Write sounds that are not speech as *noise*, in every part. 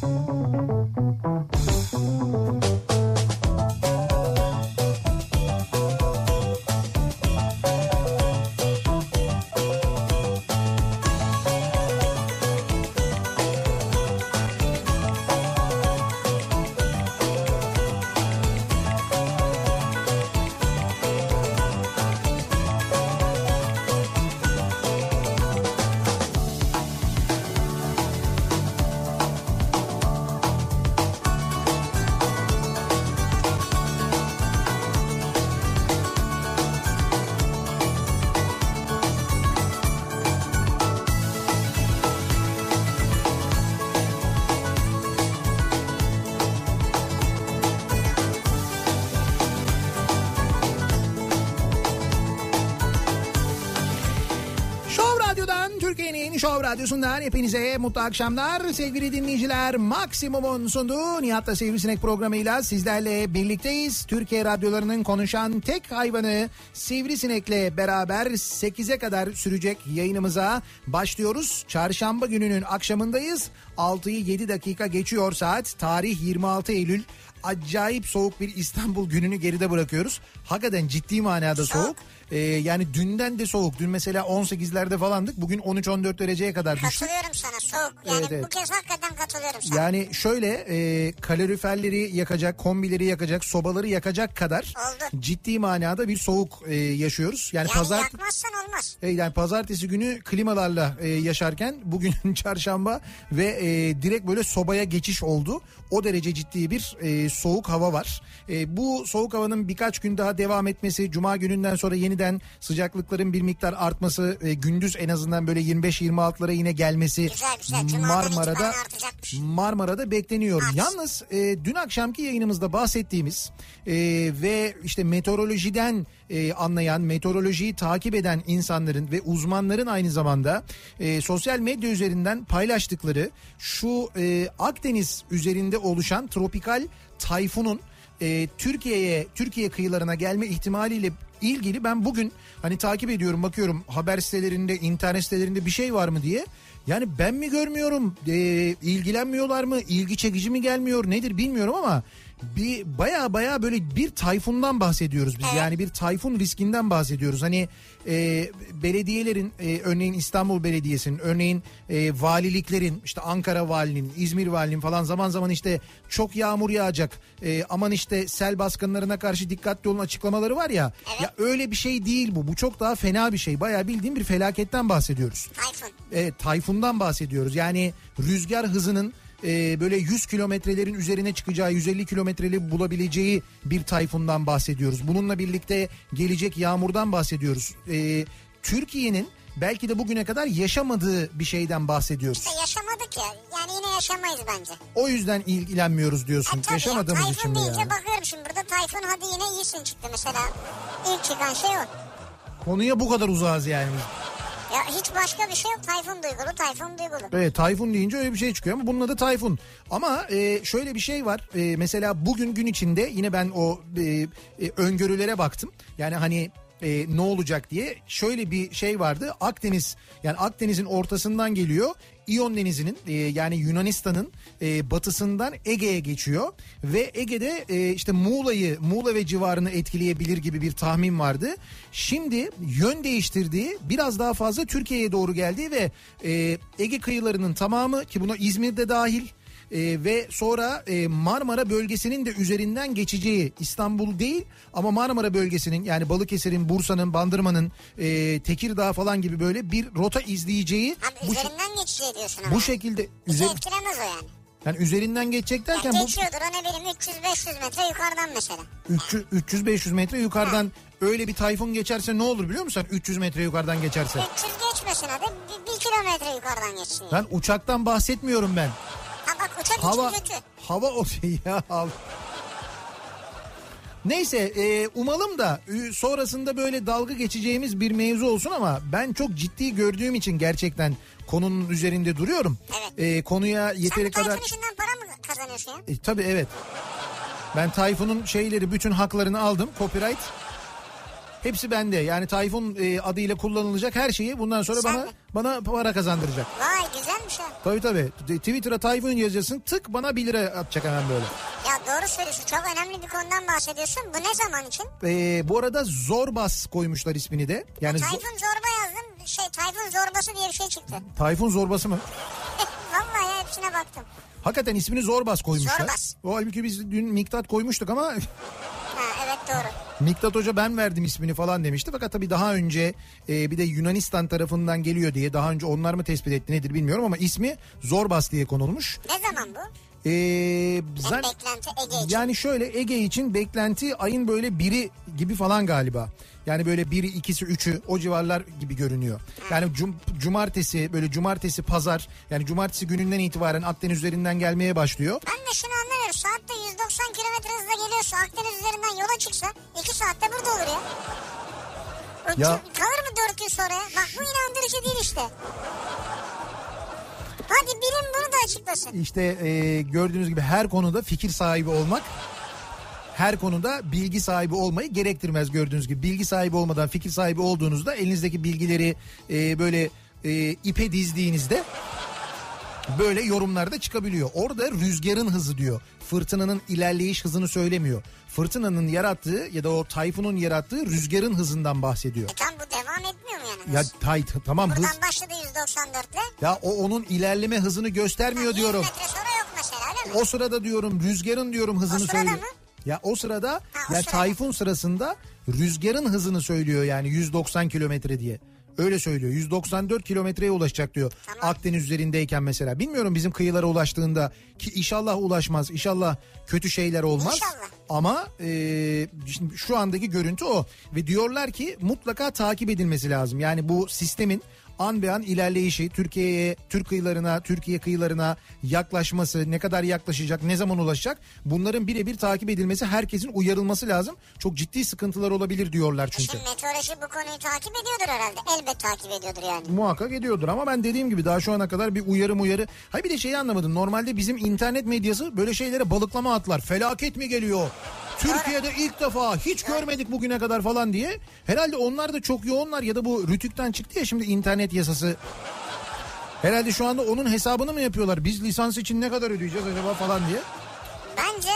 Şov Türkiye'nin Şov Radyosu'ndan hepinize mutlu akşamlar. Sevgili dinleyiciler Maksimum'un sunduğu Nihat'la Sivrisinek programıyla sizlerle birlikteyiz. Türkiye radyolarının konuşan tek hayvanı Sivrisinek'le beraber 8'e kadar sürecek yayınımıza başlıyoruz. Çarşamba gününün akşamındayız. 6'yı 7 dakika geçiyor saat. Tarih 26 Eylül. Acayip soğuk bir İstanbul gününü geride bırakıyoruz. Hakikaten ciddi manada soğuk. Ee, yani dünden de soğuk. Dün mesela 18'lerde falandık. Bugün 13-14 dereceye kadar düştük. Katılıyorum sana soğuk. Yani Evet, evet. bu kez hakikaten katılıyorum sana. Yani şöyle e, kaloriferleri yakacak, kombileri yakacak, sobaları yakacak kadar Oldu. ciddi manada bir soğuk e, yaşıyoruz. Yani, yani pazar yakmazsan olmaz. e, yani pazartesi günü klimalarla e, yaşarken *laughs* bugün çarşamba ve e, direkt böyle sobaya geçiş oldu. O derece ciddi bir e, soğuk hava var. E, bu soğuk havanın birkaç gün daha devam etmesi, cuma gününden sonra yeniden sıcaklıkların bir miktar artması, e, gündüz en azından böyle 25-26'lara yine gelmesi Güzel güzel. Cuma'dan Marmara'da. Marmara'da bekleniyor. Evet. Yalnız e, dün akşamki yayınımızda bahsettiğimiz e, ve işte meteorolojiden e, anlayan, meteorolojiyi takip eden insanların ve uzmanların aynı zamanda e, sosyal medya üzerinden paylaştıkları şu e, Akdeniz üzerinde oluşan tropikal tayfunun e, Türkiye'ye Türkiye kıyılarına gelme ihtimaliyle ilgili ben bugün hani takip ediyorum bakıyorum haber sitelerinde internet sitelerinde bir şey var mı diye. Yani ben mi görmüyorum e, ilgilenmiyorlar mı ilgi çekici mi gelmiyor nedir bilmiyorum ama bir baya baya böyle bir tayfundan bahsediyoruz biz. Yani bir tayfun riskinden bahsediyoruz. Hani e, belediyelerin e, örneğin İstanbul Belediyesi'nin örneğin e, valiliklerin işte Ankara valinin İzmir valinin falan zaman zaman işte çok yağmur yağacak e, aman işte sel baskınlarına karşı dikkatli olun açıklamaları var ya. Evet. Ya öyle bir şey değil bu. Bu çok daha fena bir şey. Baya bildiğim bir felaketten bahsediyoruz. Tayfun. Evet tayfundan bahsediyoruz. Yani rüzgar hızının e, böyle 100 kilometrelerin üzerine çıkacağı 150 kilometreli bulabileceği bir tayfundan bahsediyoruz. Bununla birlikte gelecek yağmurdan bahsediyoruz. E, Türkiye'nin belki de bugüne kadar yaşamadığı bir şeyden bahsediyoruz. İşte yaşamadık ya. Yani yine yaşamayız bence. O yüzden ilgilenmiyoruz diyorsun. E tabii ya, Yaşamadığımız için Tayfun mi deyince ya? bakıyorum şimdi burada Tayfun hadi yine iyisin çıktı mesela. İlk çıkan şey o. Konuya bu kadar uzağız yani. Hiç başka bir şey yok. Tayfun duygulu, Tayfun duygulu. Evet Tayfun deyince öyle bir şey çıkıyor ama bunun adı Tayfun. Ama e, şöyle bir şey var. E, mesela bugün gün içinde yine ben o e, e, öngörülere baktım. Yani hani e, ne olacak diye şöyle bir şey vardı. Akdeniz yani Akdeniz'in ortasından geliyor. İyon Denizi'nin e, yani Yunanistan'ın e, batısından Ege'ye geçiyor ve Ege'de e, işte Muğla'yı Muğla ve civarını etkileyebilir gibi bir tahmin vardı. Şimdi yön değiştirdiği biraz daha fazla Türkiye'ye doğru geldiği ve e, Ege kıyılarının tamamı ki buna İzmir'de dahil e, ve sonra e, Marmara bölgesinin de üzerinden geçeceği İstanbul değil ama Marmara bölgesinin yani Balıkesir'in, Bursa'nın, Bandırma'nın, e, Tekirdağ falan gibi böyle bir rota izleyeceği Abi bu, üzerinden geçeceği diyorsun ama. bu şekilde Bizi üzer- etkilemez o yani. yani üzerinden geçecek derken Ya bu geçiyordur o ne bileyim 300-500 metre yukarıdan mesela. 300-500 metre yukarıdan öyle bir tayfun geçerse ne olur biliyor musun? 300 metre yukarıdan geçerse. 300 geçmesin bir, bir kilometre yukarıdan geçsin. Yani. Ben uçaktan bahsetmiyorum ben. Ha bak uçak Hava için kötü. hava o şey ya. al. Neyse e, umalım da sonrasında böyle dalga geçeceğimiz bir mevzu olsun ama ben çok ciddi gördüğüm için gerçekten konunun üzerinde duruyorum. Evet. E, konuya Sen yeteri Tayfun kadar... işinden para mı kazanıyorsun ya? E, tabii evet. Ben Tayfun'un şeyleri bütün haklarını aldım. Copyright. Hepsi bende. Yani Tayfun e, adıyla kullanılacak her şeyi bundan sonra Sen bana mi? bana para kazandıracak. Vay güzelmiş ha. Tabii tabii. Twitter'a Tayfun yazacaksın tık bana 1 lira atacak hemen böyle. Ya doğru söylüyorsun. Çok önemli bir konudan bahsediyorsun. Bu ne zaman için? Ee, bu arada Zorbas koymuşlar ismini de. Yani zo- Tayfun Zorba yazdım. Şey Tayfun Zorbası diye bir şey çıktı. *laughs* Tayfun Zorbası mı? *laughs* Vallahi ya hepsine baktım. Hakikaten ismini Zorbas koymuşlar. Zorbas. O halbuki biz dün Miktat koymuştuk ama Ha evet doğru. Miktat Hoca ben verdim ismini falan demişti. Fakat tabii daha önce e, bir de Yunanistan tarafından geliyor diye daha önce onlar mı tespit etti nedir bilmiyorum ama ismi Zorbas diye konulmuş. Ne zaman bu? Ee, zan- beklenti Ege için. yani şöyle Ege için beklenti ayın böyle biri gibi falan galiba. Yani böyle biri, ikisi, üçü o civarlar gibi görünüyor. Yani cum- cumartesi böyle cumartesi pazar yani cumartesi gününden itibaren Akdeniz üzerinden gelmeye başlıyor. Ben de şunu anlamıyorum. Saatte 190 kilometre hızla geliyorsa Akdeniz üzerinden yola çıksa 2 saatte burada olur ya. Ya- Kalır mı 4 gün sonra? Bak bu inandırıcı değil işte. Hadi bilim bunu da açıklasın. İşte e, gördüğünüz gibi her konuda fikir sahibi olmak her konuda bilgi sahibi olmayı gerektirmez gördüğünüz gibi. Bilgi sahibi olmadan fikir sahibi olduğunuzda elinizdeki bilgileri e, böyle e, ipe dizdiğinizde böyle yorumlarda çıkabiliyor. Orada rüzgarın hızı diyor. Fırtınanın ilerleyiş hızını söylemiyor. Fırtınanın yarattığı ya da o tayfunun yarattığı rüzgarın hızından bahsediyor. E tam bu devam etmiyor mu yani? Ya tay, tamam hız Buradan başladı 194 ile. ya o onun ilerleme hızını göstermiyor 100 diyorum. metre sonra yok mesela öyle mi? O sırada diyorum rüzgarın diyorum hızını O sırada söylüyor. mı? Ya o sırada Ha, o ya sırada. tayfun sırasında rüzgarın hızını söylüyor yani 190 kilometre diye. Öyle söylüyor. 194 kilometreye ulaşacak diyor. Tamam. Akdeniz üzerindeyken mesela. Bilmiyorum bizim kıyılara ulaştığında ki inşallah ulaşmaz. İnşallah kötü şeyler olmaz. İnşallah. Ama e, şimdi şu andaki görüntü o. Ve diyorlar ki mutlaka takip edilmesi lazım. Yani bu sistemin an be an ilerleyişi Türkiye'ye, Türk kıyılarına, Türkiye kıyılarına yaklaşması, ne kadar yaklaşacak, ne zaman ulaşacak bunların birebir takip edilmesi, herkesin uyarılması lazım. Çok ciddi sıkıntılar olabilir diyorlar çünkü. Şimdi meteoroloji bu konuyu takip ediyordur herhalde. Elbet takip ediyordur yani. Muhakkak ediyordur ama ben dediğim gibi daha şu ana kadar bir uyarı uyarı. Hayır bir de şeyi anlamadım. Normalde bizim internet medyası böyle şeylere balıklama atlar. Felaket mi geliyor? Türkiye'de ilk defa hiç görmedik bugüne kadar falan diye. Herhalde onlar da çok yoğunlar ya da bu Rütük'ten çıktı ya şimdi internet yasası. Herhalde şu anda onun hesabını mı yapıyorlar? Biz lisans için ne kadar ödeyeceğiz acaba falan diye. Bence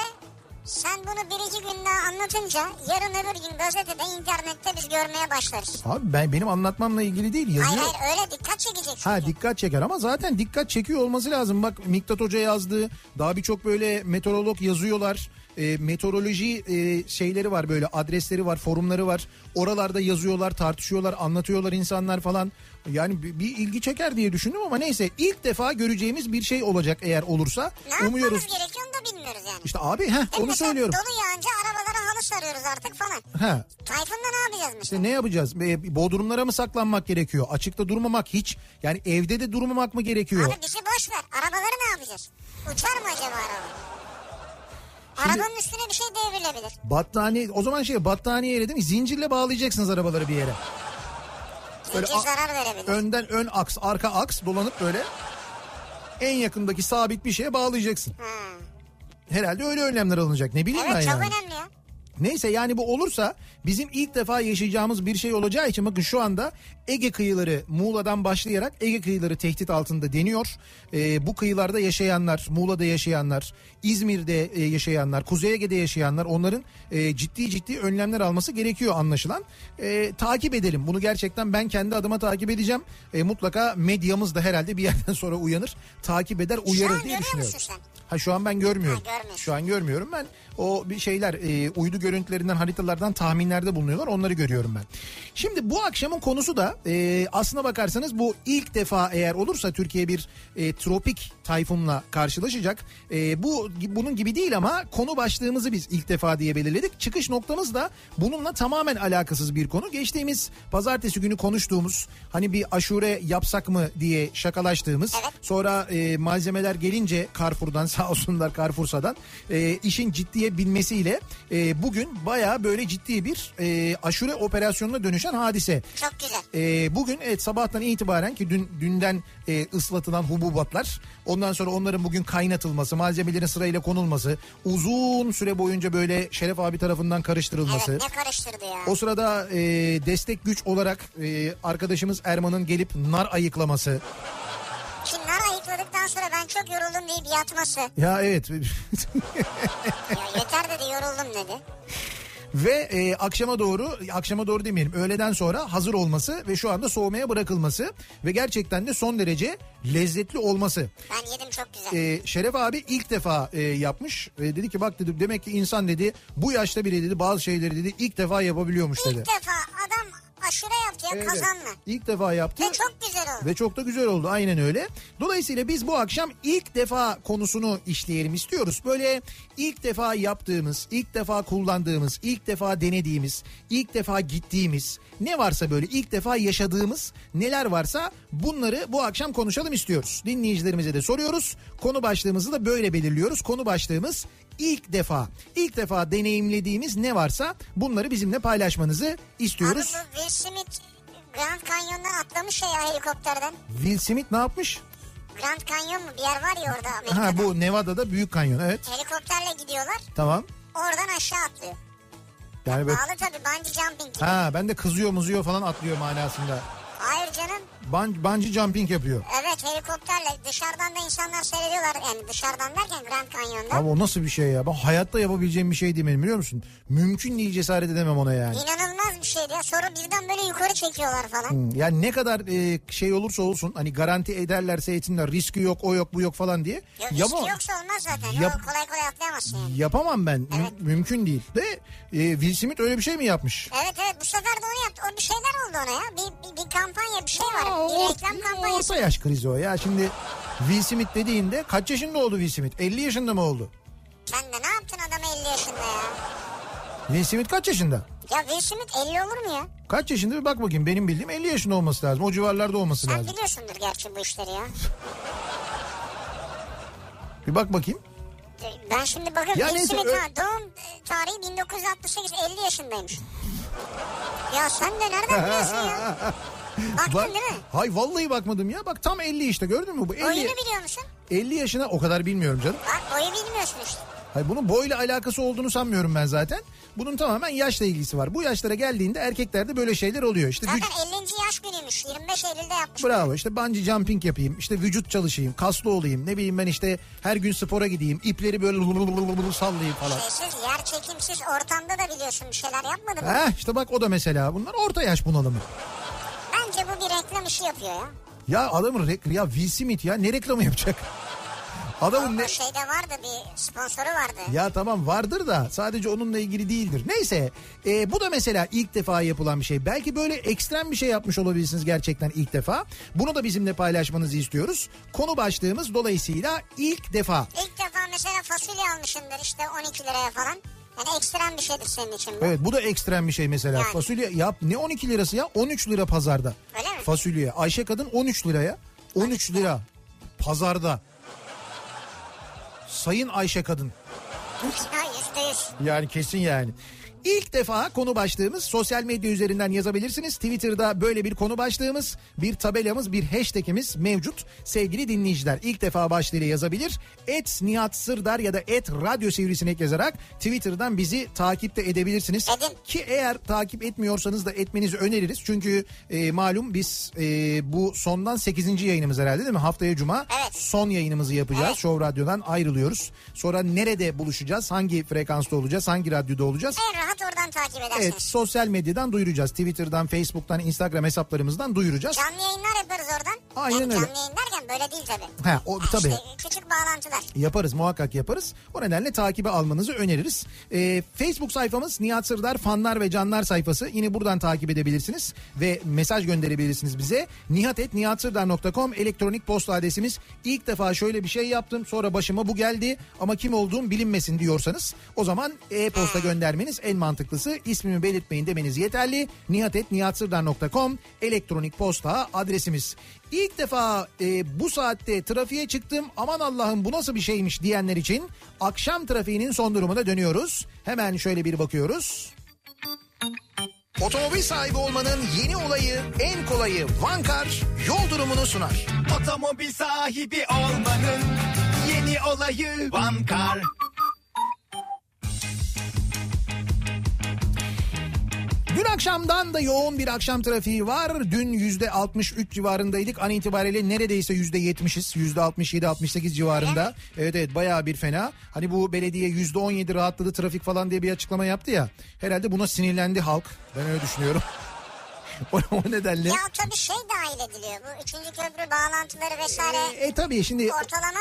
sen bunu bir iki gün daha anlatınca yarın öbür gün gazetede internette biz görmeye başlarız. Abi ben benim anlatmamla ilgili değil yazıyor. Hayır hayır öyle dikkat çekecek çünkü. Ha dikkat çeker ama zaten dikkat çekiyor olması lazım. Bak Miktat Hoca yazdı. Daha birçok böyle meteorolog yazıyorlar. E, meteoroloji e, şeyleri var böyle adresleri var, forumları var. Oralarda yazıyorlar, tartışıyorlar, anlatıyorlar insanlar falan. Yani bir, bir ilgi çeker diye düşündüm ama neyse ilk defa göreceğimiz bir şey olacak eğer olursa. ne Umuyoruz. yapmamız gerekiyor da bilmiyoruz yani. İşte abi heh, mi? onu söylüyorum. Dolu yağınca arabalara halı sarıyoruz artık falan. Ha. Tayfun'da ne yapacağız mesela? İşte ne yapacağız? E, Bodrumlara mı saklanmak gerekiyor? Açıkta durmamak hiç. Yani evde de durmamak mı gerekiyor? Abi bizi boş ver. Arabaları ne yapacağız? Uçar mı acaba araba? Şimdi- Arabanın üstüne bir şey devrilebilir. Battaniye o zaman şey battaniyeyle değil mi? Zincirle bağlayacaksınız arabaları bir yere. Böyle Zincir zarar verebilir. Önden ön aks, arka aks dolanıp böyle en yakındaki sabit bir şeye bağlayacaksın. Ha. Herhalde öyle önlemler alınacak. Ne bileyim Evet ben çok yani. önemli ya. Neyse yani bu olursa bizim ilk defa yaşayacağımız bir şey olacağı için bakın şu anda Ege kıyıları Muğla'dan başlayarak Ege kıyıları tehdit altında deniyor. Ee, bu kıyılarda yaşayanlar, Muğla'da yaşayanlar, İzmir'de e, yaşayanlar, Kuzey Ege'de yaşayanlar onların e, ciddi ciddi önlemler alması gerekiyor anlaşılan. E, takip edelim bunu gerçekten ben kendi adıma takip edeceğim. E, mutlaka medyamız da herhalde bir yerden *laughs* sonra uyanır, takip eder, uyarır diye düşünüyorum. sen? Ha şu an ben görmüyorum. Ha, görmüyorsun. Şu an görmüyorum ben. O bir şeyler e, uydu görüntülerinden haritalardan tahminlerde bulunuyorlar. Onları görüyorum ben. Şimdi bu akşamın konusu da e, aslına bakarsanız bu ilk defa eğer olursa Türkiye bir e, tropik tayfunla karşılaşacak. E, bu bunun gibi değil ama konu başlığımızı biz ilk defa diye belirledik. Çıkış noktamız da bununla tamamen alakasız bir konu. Geçtiğimiz pazartesi günü konuştuğumuz hani bir aşure yapsak mı diye şakalaştığımız. Sonra e, malzemeler gelince Carrefour'dan *laughs* sağ olsunlar Carrefour'sadan e, işin ciddiye binmesiyle e, bugün baya böyle ciddi bir e, aşure operasyonuna dönüşen hadise. Çok güzel. E, bugün evet sabahtan itibaren ki dün dünden e, ıslatılan hububatlar ondan sonra onların bugün kaynatılması malzemelerin sırayla konulması uzun süre boyunca böyle Şeref abi tarafından karıştırılması. Evet ne karıştırdı ya. O sırada e, destek güç olarak e, arkadaşımız Erman'ın gelip nar ayıklaması. Nar ayıkladıktan sonra ben çok yoruldum deyip yatması. Ya evet. *laughs* Ya yeter dedi yoruldum dedi. ve e, akşama doğru akşama doğru demeyelim öğleden sonra hazır olması ve şu anda soğumaya bırakılması ve gerçekten de son derece lezzetli olması. Ben yedim çok güzel. E, Şeref abi ilk defa e, yapmış. E, dedi ki bak dedi demek ki insan dedi bu yaşta bile dedi bazı şeyleri dedi ilk defa yapabiliyormuş dedi. İlk defa adam aşure yaptı ya Evet, kazanla. İlk defa yaptı. Ve çok güzel oldu. Ve çok da güzel oldu aynen öyle. Dolayısıyla biz bu akşam ilk defa konusunu işleyelim istiyoruz. Böyle ilk defa yaptığımız, ilk defa kullandığımız, ilk defa denediğimiz, ilk defa gittiğimiz ne varsa böyle ilk defa yaşadığımız neler varsa bunları bu akşam konuşalım istiyoruz. Dinleyicilerimize de soruyoruz. Konu başlığımızı da böyle belirliyoruz. Konu başlığımız ilk defa, ilk defa deneyimlediğimiz ne varsa bunları bizimle paylaşmanızı istiyoruz. Abi bu Will Smith Grand Canyon'dan atlamış ya helikopterden. Will Smith ne yapmış? Grand Canyon mu bir yer var ya orada Amerika'da. Ha bu Nevada'da büyük kanyon evet. Helikopterle gidiyorlar. Tamam. Oradan aşağı atlıyor. Yani böyle Pahalı tabii bungee jumping gibi. ha ben de kızıyor muzuyor falan atlıyor manasında. Hayır canım. Ban, bungee jumping yapıyor. Evet helikopterle dışarıdan da insanlar seyrediyorlar. Yani dışarıdan derken Grand Canyon'da. Abi o nasıl bir şey ya? Ben hayatta yapabileceğim bir şey değil benim biliyor musun? Mümkün değil cesaret edemem ona yani. İnanılmaz bir şeydi ya. Sonra birden böyle yukarı çekiyorlar falan. Hmm, Yani ne kadar e, şey olursa olsun hani garanti ederlerse etsinler riski yok o yok bu yok falan diye. Yok Yapamam. riski yoksa olmaz zaten. Yap- O kolay kolay atlayamazsın yani. Yapamam ben. Mü- Evet. mümkün değil. De e, Will Smith öyle bir şey mi yapmış? Evet evet bu sefer de onu yaptı. O bir şeyler oldu ona ya. Bir, bir, bir kampanya bir şey var. Bir reklam kampanyası. orta yaş krizi o ya. Şimdi Will Smith dediğinde kaç yaşında oldu Will Smith? 50 yaşında mı oldu? Sen de ne yaptın adam 50 yaşında ya? Will Smith kaç yaşında? Ya Will Smith 50 olur mu ya? Kaç yaşında bir bak bakayım benim bildiğim 50 yaşında olması lazım. O civarlarda olması Sen lazım. biliyorsundur gerçi bu işleri ya. *laughs* Bir bak bakayım. Ben şimdi bakıyorum Ya Will neyse, Smith ö- ha, doğum tarihi 1968 50 yaşındaymış. Ya sen de nereden *laughs* biliyorsun ya? *laughs* Baktın Bak, değil mi? hay vallahi bakmadım ya. Bak tam 50 işte gördün mü bu? 50, Boyunu biliyor musun? 50 yaşına o kadar bilmiyorum canım. Bak boyu bilmiyorsun işte. Hayır bunun boyla alakası olduğunu sanmıyorum ben zaten. Bunun tamamen yaşla ilgisi var. Bu yaşlara geldiğinde erkeklerde böyle şeyler oluyor. İşte Zaten vüc- 50. yaş günüymüş. 25 Eylül'de yapmış. Bravo işte bungee jumping yapayım işte vücut çalışayım kaslı olayım ne bileyim ben işte her gün spora gideyim ipleri böyle *laughs* sallayayım falan. Şeysiz, yer çekimsiz ortamda da biliyorsun bir şeyler yapmadın mı? Heh işte bak o da mesela bunlar orta yaş bunalımı. Bence bu bir reklam işi yapıyor ya. Ya adamın rek- ya Will Smith ya ne reklamı yapacak? *laughs* Adamın ne... Şeyde vardı bir sponsoru vardı. Ya tamam vardır da sadece onunla ilgili değildir. Neyse e, bu da mesela ilk defa yapılan bir şey. Belki böyle ekstrem bir şey yapmış olabilirsiniz gerçekten ilk defa. Bunu da bizimle paylaşmanızı istiyoruz. Konu başlığımız dolayısıyla ilk defa. İlk defa mesela fasulye almışımdır işte 12 liraya falan. Yani ekstrem bir şeydir senin için bu. Evet bu da ekstrem bir şey mesela. Yani. Fasulye yap ne 12 lirası ya 13 lira pazarda. Öyle mi? Fasulye. Ayşe kadın 13 liraya. 13 lira pazarda. Sayın Ayşe kadın. *laughs* Ha yüzde yüz. Yani kesin yani. İlk defa konu başlığımız sosyal medya üzerinden yazabilirsiniz. Twitter'da böyle bir konu başlığımız, bir tabelamız, bir hashtagimiz mevcut. Sevgili dinleyiciler ilk defa başlığıyla yazabilir. Et Nihat Sırdar ya da et Radyo Sivrisinek yazarak Twitter'dan bizi takip de edebilirsiniz. Edin. Ki eğer takip etmiyorsanız da etmenizi öneririz. Çünkü e, malum biz e, bu sondan 8. yayınımız herhalde değil mi? Haftaya Cuma Evet. son yayınımızı yapacağız. Evet. Show Radyo'dan ayrılıyoruz. Sonra nerede buluşacağız? Hangi frekansta olacağız? Hangi radyoda olacağız? En rahat oradan takip edersiniz. Evet sosyal medyadan duyuracağız. Twitter'dan, Facebook'tan, Instagram hesaplarımızdan duyuracağız. Canlı yayınlar yaparız oradan. Aynen yani öyle. Canlı yayın derken böyle değil tabii. Ha, o, tabii. İşte küçük bağlantılar. Yaparız muhakkak yaparız. O nedenle takibe almanızı öneririz. Ee, Facebook sayfamız Nihat Sırdar fanlar ve canlar sayfası. Yine buradan takip edebilirsiniz ve mesaj gönderebilirsiniz bize. nihatetnihatsırdar.com elektronik posta adresimiz. İlk defa şöyle bir şey yaptım sonra başıma bu geldi ama kim olduğum bilinmesin diyorsanız o zaman e-posta göndermeniz en mantıklısı. İsmimi belirtmeyin demeniz yeterli. nihatetnihatsırdar.com elektronik posta adresimiz. İlk defa e, bu saatte trafiğe çıktım aman Allah'ım bu nasıl bir şeymiş diyenler için akşam trafiğinin son durumuna dönüyoruz. Hemen şöyle bir bakıyoruz. Otomobil sahibi olmanın yeni olayı en kolayı Vankar yol durumunu sunar. Otomobil sahibi olmanın yeni olayı One Dün akşamdan da yoğun bir akşam trafiği var. Dün yüzde 63 civarındaydık. An itibariyle neredeyse yüzde 70'iz. Yüzde 67-68 civarında. Evet evet bayağı bir fena. Hani bu belediye yüzde 17 rahatladı trafik falan diye bir açıklama yaptı ya. Herhalde buna sinirlendi halk. Ben öyle düşünüyorum. *laughs* *laughs* o, o nedenle. Ya tabii şey dahil ediliyor. Bu üçüncü köprü bağlantıları vesaire E tabii şimdi ortalama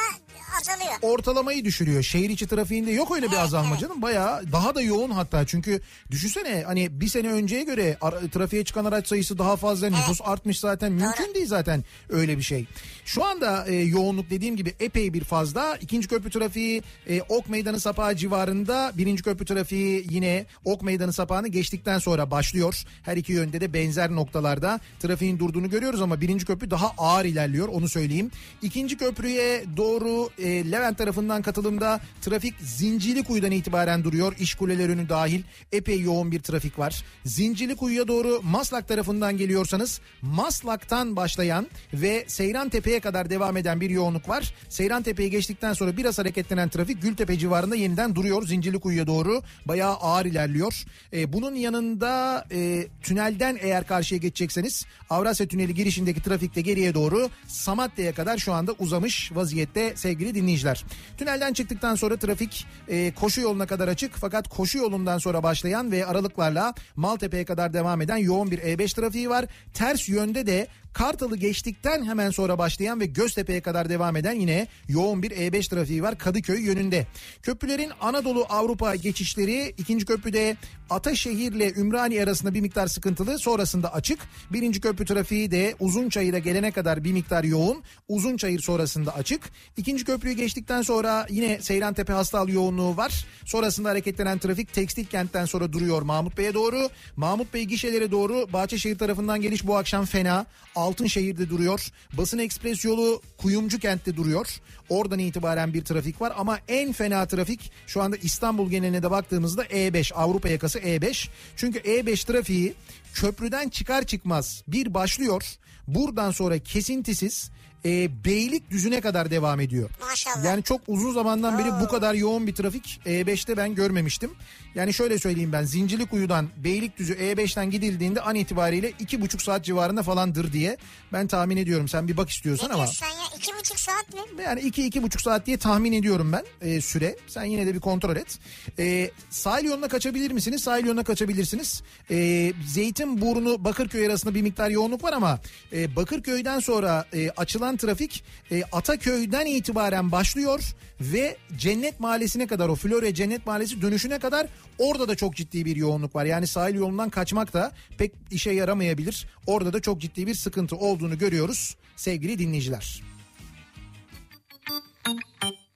azalıyor. ortalamayı düşürüyor. Şehir içi trafiğinde yok öyle bir Evet, azalma evet. canım. Bayağı daha da yoğun hatta. Çünkü düşünsene hani bir sene önceye göre trafiğe çıkan araç sayısı daha fazla. Nüfus artmış zaten. Mümkün değil zaten öyle bir şey. Şu anda e, yoğunluk dediğim gibi epey bir fazla. İkinci köprü trafiği e, Ok Meydanı Sapağı civarında. Birinci köprü trafiği yine Ok Meydanı Sapağı'nı geçtikten sonra başlıyor. Her iki yönde de benzer noktalarda trafiğin durduğunu görüyoruz ama birinci köprü daha ağır ilerliyor onu söyleyeyim. İkinci köprüye doğru e, Levent tarafından katılımda trafik Zincirlikuyu'dan itibaren duruyor. İş kuleleri önü dahil epey yoğun bir trafik var. Zincirlikuyu'ya doğru Maslak tarafından geliyorsanız Maslak'tan başlayan ve Seyran Tepe'ye kadar devam eden bir yoğunluk var. Seyran Tepe'yi geçtikten sonra biraz hareketlenen trafik Gültepe civarında yeniden duruyor. Zincirlikuyu'ya doğru bayağı ağır ilerliyor. E, bunun yanında e, tünelden eğer karşıya geçecekseniz Avrasya Tüneli girişindeki trafikte geriye doğru Samatya'ya kadar şu anda uzamış vaziyette sevgili dinleyiciler. Tünelden çıktıktan sonra trafik e, koşu yoluna kadar açık fakat koşu yolundan sonra başlayan ve aralıklarla Maltepe'ye kadar devam eden yoğun bir E5 trafiği var. Ters yönde de Kartal'ı geçtikten hemen sonra başlayan ve Göztepe'ye kadar devam eden yine yoğun bir E5 trafiği var Kadıköy yönünde. Köprülerin Anadolu Avrupa geçişleri ikinci köprüde Ataşehir ile Ümraniye arasında bir miktar sıkıntılı sonrasında açık. Birinci köprü trafiği de Uzunçayır'a gelene kadar bir miktar yoğun. Uzunçayır sonrasında açık. İkinci köprüyü geçtikten sonra yine Seyrantepe Hastal yoğunluğu var. Sonrasında hareketlenen trafik Tekstil kentten sonra duruyor Mahmut Bey'e doğru. Mahmut Bey gişelere doğru Bahçeşehir tarafından geliş bu akşam fena. Altınşehir'de duruyor. Basın Ekspres yolu Kuyumcu kentte duruyor. Oradan itibaren bir trafik var ama en fena trafik şu anda İstanbul geneline de baktığımızda E5 Avrupa yakası E5. Çünkü E5 trafiği köprüden çıkar çıkmaz bir başlıyor. Buradan sonra kesintisiz e, Beylikdüzü'ne kadar devam ediyor. Maşallah. Yani çok uzun zamandan beri bu kadar yoğun bir trafik E5'te ben görmemiştim. Yani şöyle söyleyeyim ben Zincirlikuyu'dan Beylikdüzü E5'ten gidildiğinde an itibariyle iki buçuk saat civarında falandır diye ben tahmin ediyorum. Sen bir bak istiyorsan Ne ama. sen ya? İki buçuk saat mi? Yani iki iki buçuk saat diye tahmin ediyorum ben e, süre. Sen yine de bir kontrol et. E, sahil yoluna kaçabilir misiniz? Sahil yoluna kaçabilirsiniz. E, Zeytinburnu Bakırköy arasında bir miktar yoğunluk var ama e, Bakırköy'den sonra e, açılan trafik e, Ataköy'den itibaren başlıyor ve Cennet Mahallesi'ne kadar o Florya Cennet Mahallesi dönüşüne kadar orada da çok ciddi bir yoğunluk var. Yani sahil yolundan kaçmak da pek işe yaramayabilir. Orada da çok ciddi bir sıkıntı olduğunu görüyoruz sevgili dinleyiciler.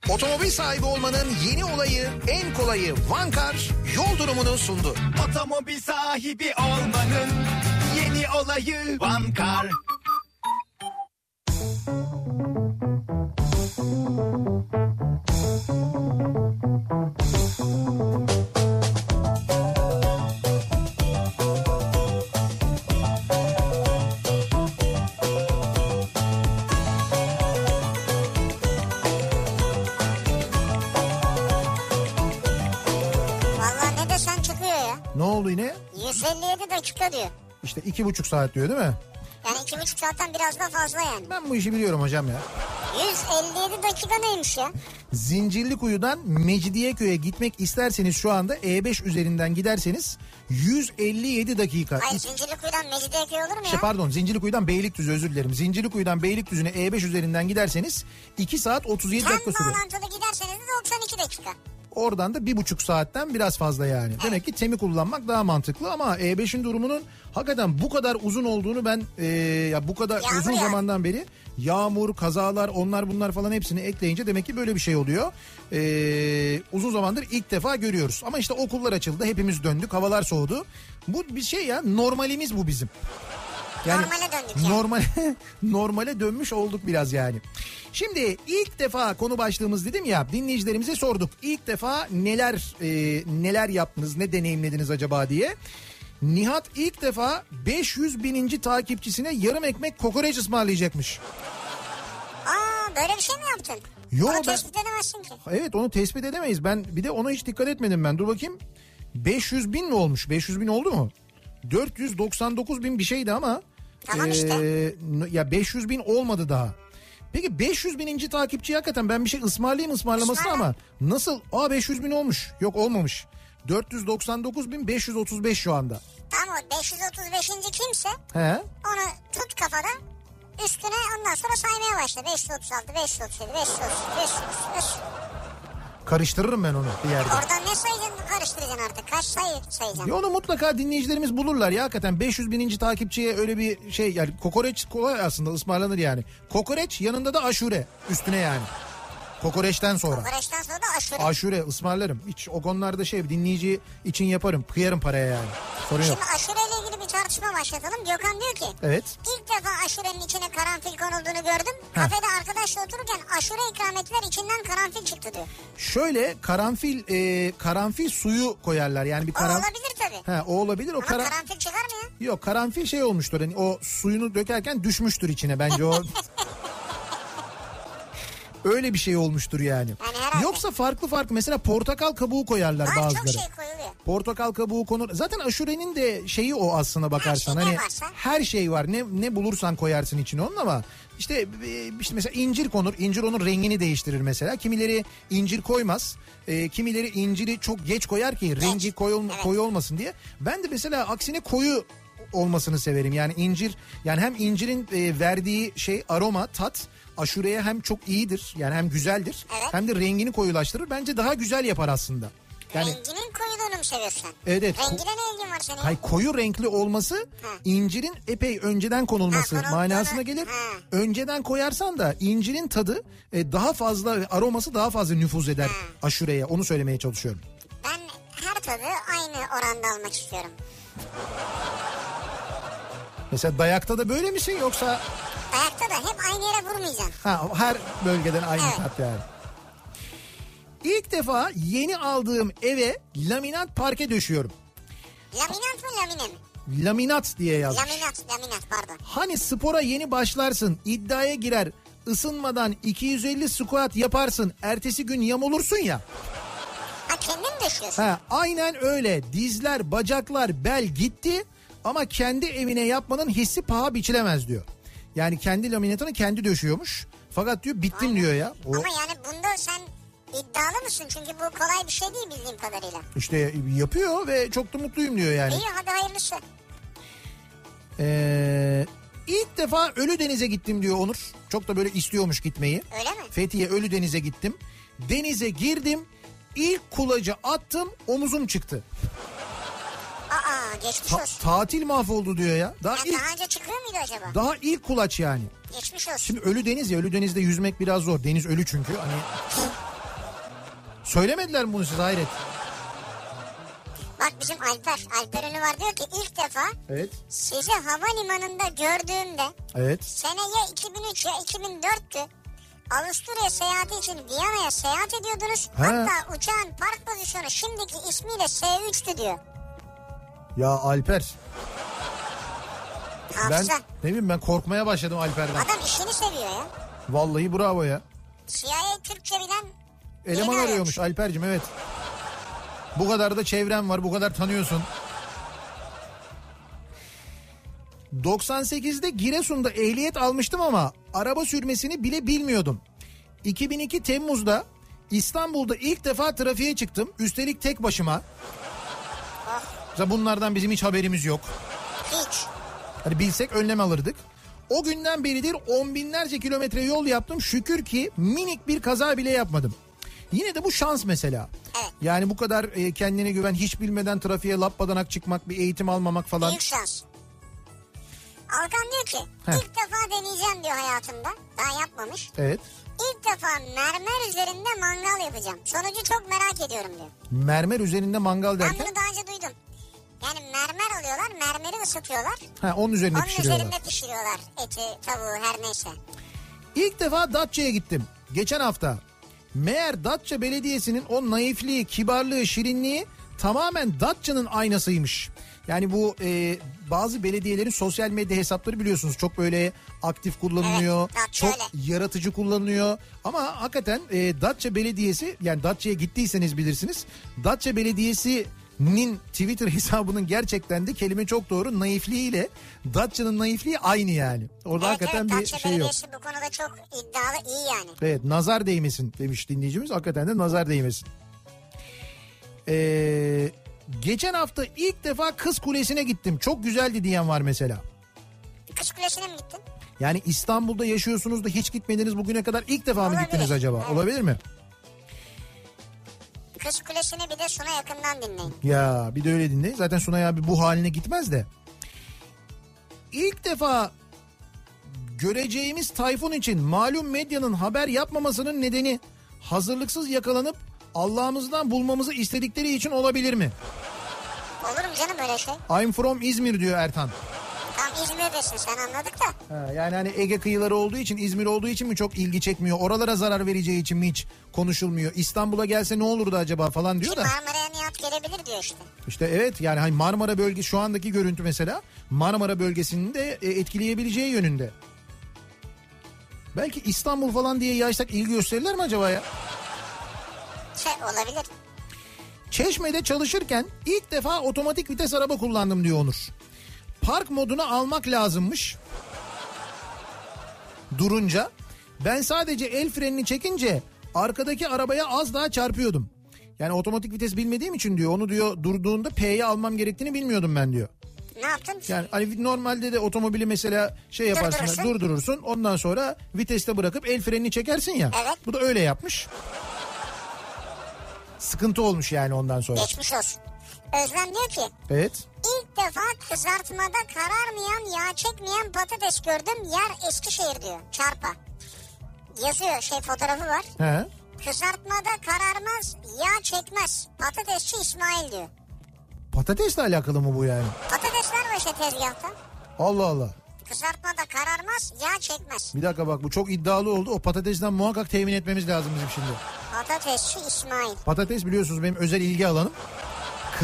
Otomobil sahibi olmanın yeni olayı, en kolayı Vankar yol durumunu sundu. Otomobil sahibi olmanın yeni olayı Vankar. Vallahi ne desen çıkıyor ya. Ne oldu yine? 157 dakika diyor. İşte iki buçuk saat diyor değil mi? Yani iki buçuk saatten biraz da fazla yani. Ben bu işi biliyorum hocam ya. 157 dakika neymiş ya? Zincirlikuyu'dan Mecidiyeköy'e gitmek isterseniz şu anda E5 üzerinden giderseniz 157 dakika. Hayır Zincirlikuyu'dan Mecidiyeköy olur mu Şey ya? pardon Zincirlikuyu'dan Beylikdüzü özür dilerim. Zincirlikuyu'dan Beylikdüzü'ne E5 üzerinden giderseniz 2 saat 37 Tam dakika sürüyor. bağlantılı giderseniz de 92 dakika. Oradan da bir buçuk saatten biraz fazla yani. Demek ki temi kullanmak daha mantıklı ama E5'in durumunun hakikaten bu kadar uzun olduğunu ben e, ya bu kadar Yağmur uzun yani. zamandan beri yağmur, kazalar, onlar bunlar falan hepsini ekleyince demek ki böyle bir şey oluyor. E, uzun zamandır ilk defa görüyoruz. Ama işte okullar açıldı, hepimiz döndük, havalar soğudu. Bu bir şey ya normalimiz bu bizim. Normale döndük yani. Normale, *laughs* normale dönmüş olduk biraz yani. Şimdi ilk defa konu başlığımız dedim ya dinleyicilerimize sorduk. İlk defa neler e, neler yaptınız ne deneyimlediniz acaba diye. Nihat ilk defa 500 bininci takipçisine yarım ekmek kokoreç ısmarlayacakmış. Aa böyle bir şey mi yaptın? Yo, Onu ben- tespit edemezsin ki. Evet onu tespit edemeyiz. Ben bir de ona hiç dikkat etmedim ben. Dur bakayım. 500 bin mi olmuş? 500 bin oldu mu? 499 bin bir şeydi ama Tamam işte. n- ya 500 bin olmadı daha. Peki 500 bininci takipçi hakikaten ben bir şey ısmarlayayım ısmarlamasına Ismarla. ama nasıl? Aa 500 bin olmuş. Yok olmamış. 499 bin 535 şu anda. Tam o 535. kimse He? onu tut kafada üstüne ondan sonra saymaya başla. 536, 537, 538, 535. Karıştırırım ben onu bir yerde. Oradan ne sayacaksın karıştıracaksın artık. Kaç sayı sayacaksın? Ya onu mutlaka dinleyicilerimiz bulurlar ya hakikaten 500 bininci takipçiye öyle bir şey yani kokoreç kolay aslında ısmarlanır yani. Kokoreç yanında da aşure üstüne yani. Kokoreçten sonra. Kokoreçten sonra da aşure. Aşure ısmarlarım. Hiç o konularda şey dinleyici için yaparım. Kıyarım paraya yani. Sorun yok. Şimdi aşureyle ilgili bir tartışma başlatalım. Gökhan diyor ki Evet. ilk defa aşurenin içine karanfil konulduğunu gördüm. Ha. Kafede arkadaşla otururken aşure ikram ettiler içinden karanfil çıktı diyor. Şöyle karanfil e, karanfil suyu koyarlar. Yani bir O karan... olabilir tabii. He, o olabilir. O Ama karan... karanfil çıkar mı ya? Yok karanfil şey olmuştur. Hani o suyunu dökerken düşmüştür içine bence o. *laughs* Öyle bir şey olmuştur yani. Yani. Yoksa farklı farklı mesela portakal kabuğu koyarlar Var çok bazıları. şey koyuluyor. Portakal kabuğu konur. Zaten aşurenin de şeyi o aslına bakarsan. şey ne hani varsa. her şey var. Ne ne bulursan koyarsın içine onun ama işte işte mesela incir konur. İncir onun rengini değiştirir mesela. Kimileri incir koymaz. E, kimileri inciri çok geç koyar ki rengi koyu, Evet. koyu olmasın diye. Ben de mesela aksine koyu olmasını severim. Yani incir yani hem incirin e, verdiği şey aroma, tat aşureye hem çok iyidir. Yani hem güzeldir. Evet. Hem de rengini koyulaştırır. Bence daha güzel yapar aslında. Yani Renginin koyuluğunu mu seviyorsun? Evet. Rengine ne ilgin var senin? Hay koyu renkli olması Ha. incirin epey önceden konulması Ha, konulduğunu- manasına gelir. Ha. Önceden koyarsan da incirin tadı e, daha fazla aroması daha fazla nüfuz eder aşureye. Onu söylemeye çalışıyorum. Ben her tadı aynı oranda almak istiyorum. Mesela dayakta da böyle misin yoksa Ayakta da hep aynı yere vurmayacaksın. ha her bölgeden aynı Evet. tat yani. İlk defa yeni aldığım eve laminat parke döşüyorum. Laminat mı lamine mi? Laminat diye yazmış. Laminat, laminat pardon. Hani spora yeni başlarsın, iddiaya girer, ısınmadan 250 squat yaparsın, ertesi gün yam olursun ya. Ha kendin döşüyorsun? Ha, aynen öyle. Dizler, bacaklar, bel gitti ama kendi evine yapmanın hissi paha biçilemez diyor. Yani kendi laminatını kendi döşüyormuş. Fakat diyor bittim diyor ya. O Ama yani bunda sen iddialı mısın? Çünkü bu kolay bir şey değil bildiğim kadarıyla. işte yapıyor ve çok da mutluyum diyor yani. İyi hadi hayırlısı. Ee, ilk defa Ölü Deniz'e gittim diyor Onur. Çok da böyle istiyormuş gitmeyi. Öyle mi? Fethiye Ölü Deniz'e gittim. Denize girdim. İlk kulacı attım omuzum çıktı. Aa geçmiş Ta- olsun. tatil mahvoldu diyor ya. Daha Ya ilk daha önce çıkıyor muydu acaba? daha ilk kulaç yani. Geçmiş olsun. Şimdi Ölü Deniz ya Ölü Deniz'de yüzmek biraz zor. Deniz ölü çünkü. Hani Söylemediler mi bunu size hayret? Bak bizim Alper. Alper Ünlü var diyor ki ilk defa Evet. sizi havalimanında gördüğümde Evet. sene ya 2003 ya 2004'tü. Avusturya seyahati için Viyana'ya seyahat ediyordunuz. Ha. Hatta uçağın park pozisyonu şimdiki ismiyle S3'tü diyor. Ya Alper. Ben Hafıza. ne bileyim ben korkmaya başladım Alper'den. Adam işini seviyor ya. Vallahi bravo ya. CIA Türkçe bilen Eleman arıyormuş Alper'cim evet. Bu kadar da çevrem var bu kadar tanıyorsun. 98'de Giresun'da ehliyet almıştım ama araba sürmesini bile bilmiyordum. 2002 Temmuz'da İstanbul'da ilk defa trafiğe çıktım. Üstelik tek başıma. Mesela bunlardan bizim hiç haberimiz yok. hiç. Hani bilsek önlem alırdık. O günden beridir on binlerce kilometre yol yaptım. Şükür ki minik bir kaza bile yapmadım. Yine de bu şans mesela. Evet. Yani bu kadar e, kendine güven hiç bilmeden trafiğe lappadanak çıkmak bir eğitim almamak falan. Büyük şans. Alkan diyor ki Heh. ilk defa deneyeceğim diyor hayatımda. Daha yapmamış. Evet. İlk defa mermer üzerinde mangal yapacağım. Sonucu çok merak ediyorum diyor. Mermer üzerinde mangal Ben derken bunu daha önce duydum. Yani mermer alıyorlar, mermeri ısıtıyorlar. ha, onun üzerine Onun pişiriyorlar. üzerinde pişiriyorlar eti, tavuğu her neyse. İlk defa Datça'ya gittim. Geçen hafta. Meğer Datça Belediyesi'nin o naifliği, kibarlığı, şirinliği tamamen Datça'nın aynasıymış. Yani bu e, bazı belediyelerin sosyal medya hesapları biliyorsunuz çok böyle aktif kullanılıyor. Evet, çok öyle. yaratıcı kullanılıyor. Ama hakikaten e, Datça Belediyesi yani Datça'ya gittiyseniz bilirsiniz. Datça Belediyesi Nin Twitter *laughs* hesabının gerçekten de kelime çok doğru naifliğiyle Datça'nın naifliği aynı yani. Orada Evet, hakikaten evet, bir Datça şey yok. Bu konuda çok iddialı iyi yani. Evet nazar değmesin demiş dinleyicimiz. Hakikaten de nazar değmesin. Ee, geçen hafta ilk defa Kız Kulesi'ne gittim. Çok güzeldi diyen var mesela. Kız Kulesi'ne mi gittin? Yani İstanbul'da yaşıyorsunuz da hiç gitmediniz bugüne kadar ilk defa mı Olabilir, gittiniz acaba? evet. Olabilir mi? Kız Kulesi'ni bir de Suna yakından dinleyin. Ya bir de öyle dinleyin. Zaten Sunay abi bu haline gitmez de. İlk defa göreceğimiz Tayfun için malum medyanın haber yapmamasının nedeni hazırlıksız yakalanıp Allah'ımızdan bulmamızı istedikleri için olabilir mi? Olur mu canım öyle şey? I'm from İzmir diyor Ertan. Tam İzmir'desin sen anladık da. Ha, yani hani Ege kıyıları olduğu için İzmir olduğu için mi çok ilgi çekmiyor? Oralara zarar vereceği için mi hiç konuşulmuyor? İstanbul'a gelse ne olurdu acaba falan diyor da. Marmara'ya Nihat gelebilir diyor işte. İşte evet yani hani Marmara bölgesi şu andaki görüntü mesela Marmara bölgesini de e, etkileyebileceği yönünde. Belki İstanbul falan diye yaysak ilgi gösterirler mi acaba ya? Şey olabilir. Çeşme'de çalışırken ilk defa otomatik vites araba kullandım diyor Onur. Park modunu almak lazımmış. Durunca ben sadece el frenini çekince arkadaki arabaya az daha çarpıyordum. Yani otomatik vites bilmediğim için diyor onu diyor durduğunda P'ye almam gerektiğini bilmiyordum ben diyor. Ne yaptın? Yani hani normalde de otomobili mesela şey yaparsın Durdurursun. durdurursun ondan sonra viteste bırakıp el frenini çekersin ya. Evet. Bu da öyle yapmış. Sıkıntı olmuş yani ondan sonra. Geçmiş olsun. Özlem diyor ki Evet. ilk defa kızartmada kararmayan yağ çekmeyen patates gördüm yer Eskişehir diyor çarpa. Yazıyor şey fotoğrafı var. He. Kızartmada kararmaz yağ çekmez patatesçi İsmail diyor. Patatesle alakalı mı bu yani? Patatesler var işte tezgahta. Allah Allah. Kızartmada kararmaz yağ çekmez. Bir dakika bak bu çok iddialı oldu. O patatesten muhakkak temin etmemiz lazım bizim şimdi. Patatesçi İsmail. Patates biliyorsunuz benim özel ilgi alanım.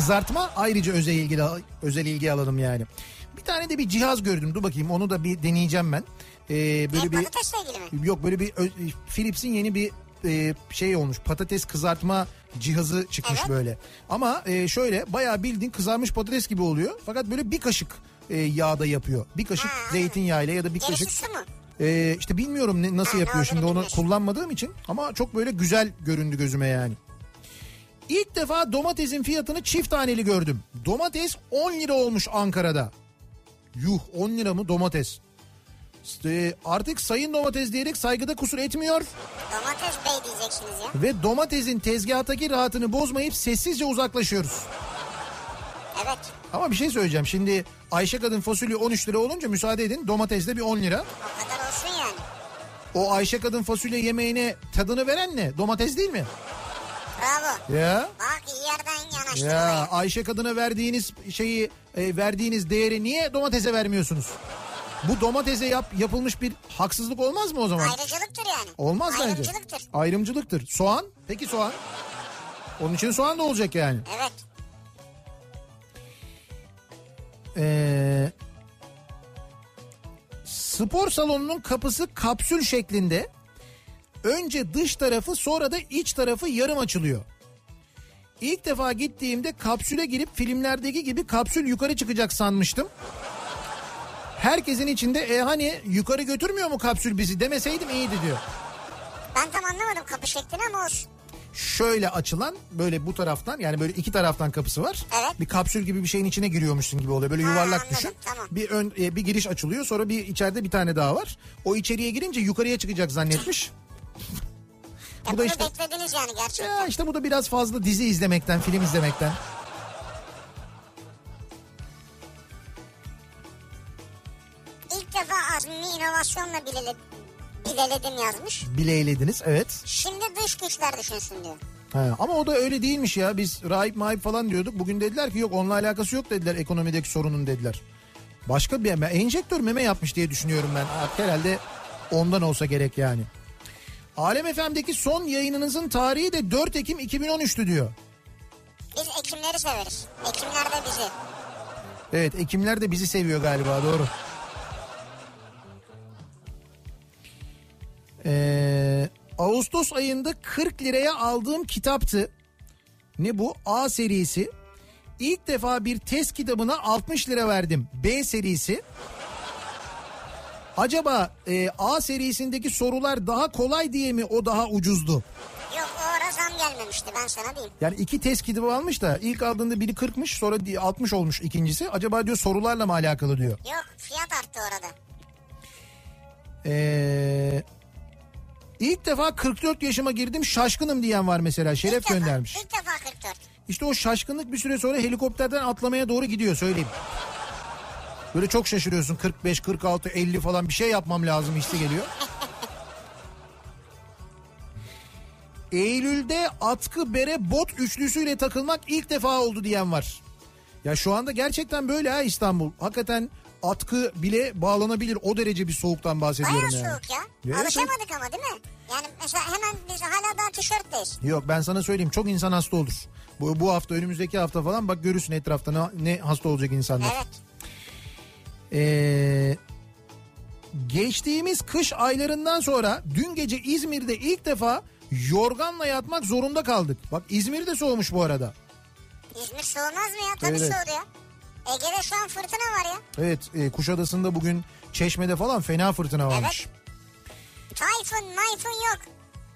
Kızartma ayrıca özel ilgi özel ilgi alanım yani. Bir tane de bir cihaz gördüm. Dur bakayım onu da bir deneyeceğim ben. Ee, böyle Ne bir ilgili mi? yok böyle bir Philips'in yeni bir e, şey olmuş. Patates kızartma cihazı çıkmış Evet. böyle. Ama e, şöyle bayağı bildiğin kızarmış patates gibi oluyor. Fakat böyle bir kaşık e, yağda yapıyor. Bir kaşık Ha, zeytinyağıyla ya da bir kaşık mu? ee, işte bilmiyorum ne, nasıl Ha, yapıyor şimdi onu bilmiyorsun. kullanmadığım için ama çok böyle güzel göründü gözüme yani. İlk defa domatesin fiyatını çift taneli gördüm. Domates 10 lira olmuş Ankara'da. Yuh 10 lira mı domates? İşte artık sayın domates diyerek saygıda kusur etmiyor Domates bey diyeceksiniz ya. ve domatesin tezgahtaki rahatını bozmayıp sessizce uzaklaşıyoruz. Evet. Ama bir şey söyleyeceğim şimdi Ayşe kadın fasulye 13 lira olunca müsaade edin domates de bir 10 lira. O kadar olsun yani. O Ayşe kadın fasulye yemeğine tadını veren ne? Domates değil mi? Bravo. Ya. Bak iyi yerden yanaştın Ya. Ayşe kadına verdiğiniz şeyi e, verdiğiniz değeri niye domatese vermiyorsunuz? Bu domatese yap, yapılmış bir haksızlık olmaz mı o zaman? Ayrıcılıktır yani. Olmaz bence. Ayrımcılıktır. Ayrımcılıktır. Soğan? Peki soğan? Onun için soğan da olacak yani. Evet. Ee, spor salonunun kapısı kapsül şeklinde. Önce dış tarafı sonra da iç tarafı yarım açılıyor. İlk defa gittiğimde kapsüle girip filmlerdeki gibi kapsül yukarı çıkacak sanmıştım. Herkesin içinde e hani yukarı götürmüyor mu kapsül bizi demeseydim iyiydi diyor. Ben tam anlamadım kapı şeklini ama olsun. Şöyle açılan böyle bu taraftan yani böyle iki taraftan kapısı var. Evet. Bir kapsül gibi bir şeyin içine giriyormuşsun gibi oluyor. Böyle Ha, yuvarlak anladım, düşün. tamam. Bir ön e, bir giriş açılıyor sonra bir içeride bir tane daha var. O içeriye girince yukarıya çıkacak zannetmiş. Ya Bu da işte- beklediniz yani gerçekten. Ya işte bu da biraz fazla dizi izlemekten, film izlemekten. İlk defa azmimi inovasyonla bilele, bileledim yazmış. Bileylediniz evet. Şimdi dış güçler düşünsün diyor. Ha, ama o da öyle değilmiş ya. Biz rahip mahip falan diyorduk. Bugün dediler ki yok onunla alakası yok dediler ekonomideki sorunun dediler. Başka bir ben enjektör meme yapmış diye düşünüyorum ben. Herhalde ondan olsa gerek yani. Alem FM'deki son yayınınızın tarihi de 4 Ekim 2013'tü diyor. Biz Ekimleri severiz. Ekimler de bizi. Evet Ekimler de bizi seviyor galiba doğru. Ee, Ağustos ayında 40 liraya aldığım kitaptı. Ne bu? A serisi. ilk defa bir test kitabına 60 lira verdim. B serisi. Acaba e, A serisindeki sorular daha kolay diye mi o daha ucuzdu? Yok o ara zam gelmemişti ben sana diyeyim. Yani iki test kitabı almış da ilk aldığında biri 40'mış sonra di- 60 olmuş ikincisi. Acaba diyor sorularla mı alakalı diyor. Yok fiyat arttı orada. Ee, ilk defa 44 yaşıma girdim şaşkınım diyen var mesela. Şeref İlk defa- göndermiş. İlk defa 44. İşte o şaşkınlık bir süre sonra helikopterden atlamaya doğru gidiyor söyleyeyim. Böyle çok şaşırıyorsun 45, 46, 50 falan bir şey yapmam lazım hissi geliyor. Eylül'de atkı bere bot üçlüsüyle takılmak ilk defa oldu diyen var. Ya şu anda gerçekten böyle ha İstanbul. Hakikaten atkı bile bağlanabilir o derece bir soğuktan bahsediyorum Bayağı yani. soğuk ya. Evet, Alışamadık ama değil mi? Yani mesela hemen biz hala daha tişörtteyiz. Yok ben sana söyleyeyim çok insan hasta olur. Bu, bu hafta önümüzdeki hafta falan bak görürsün etrafta ne, ne hasta olacak insanlar. Evet. Ee, geçtiğimiz kış aylarından sonra dün gece İzmir'de ilk defa yorganla yatmak zorunda kaldık. Bak İzmir'de soğumuş bu arada. İzmir soğumaz mı ya? Tabii Evet. soğudu ya. Ege'de şu an fırtına var ya. Evet e, Kuşadası'nda bugün Çeşme'de falan fena fırtına varmış. Tayfun mayfun yok.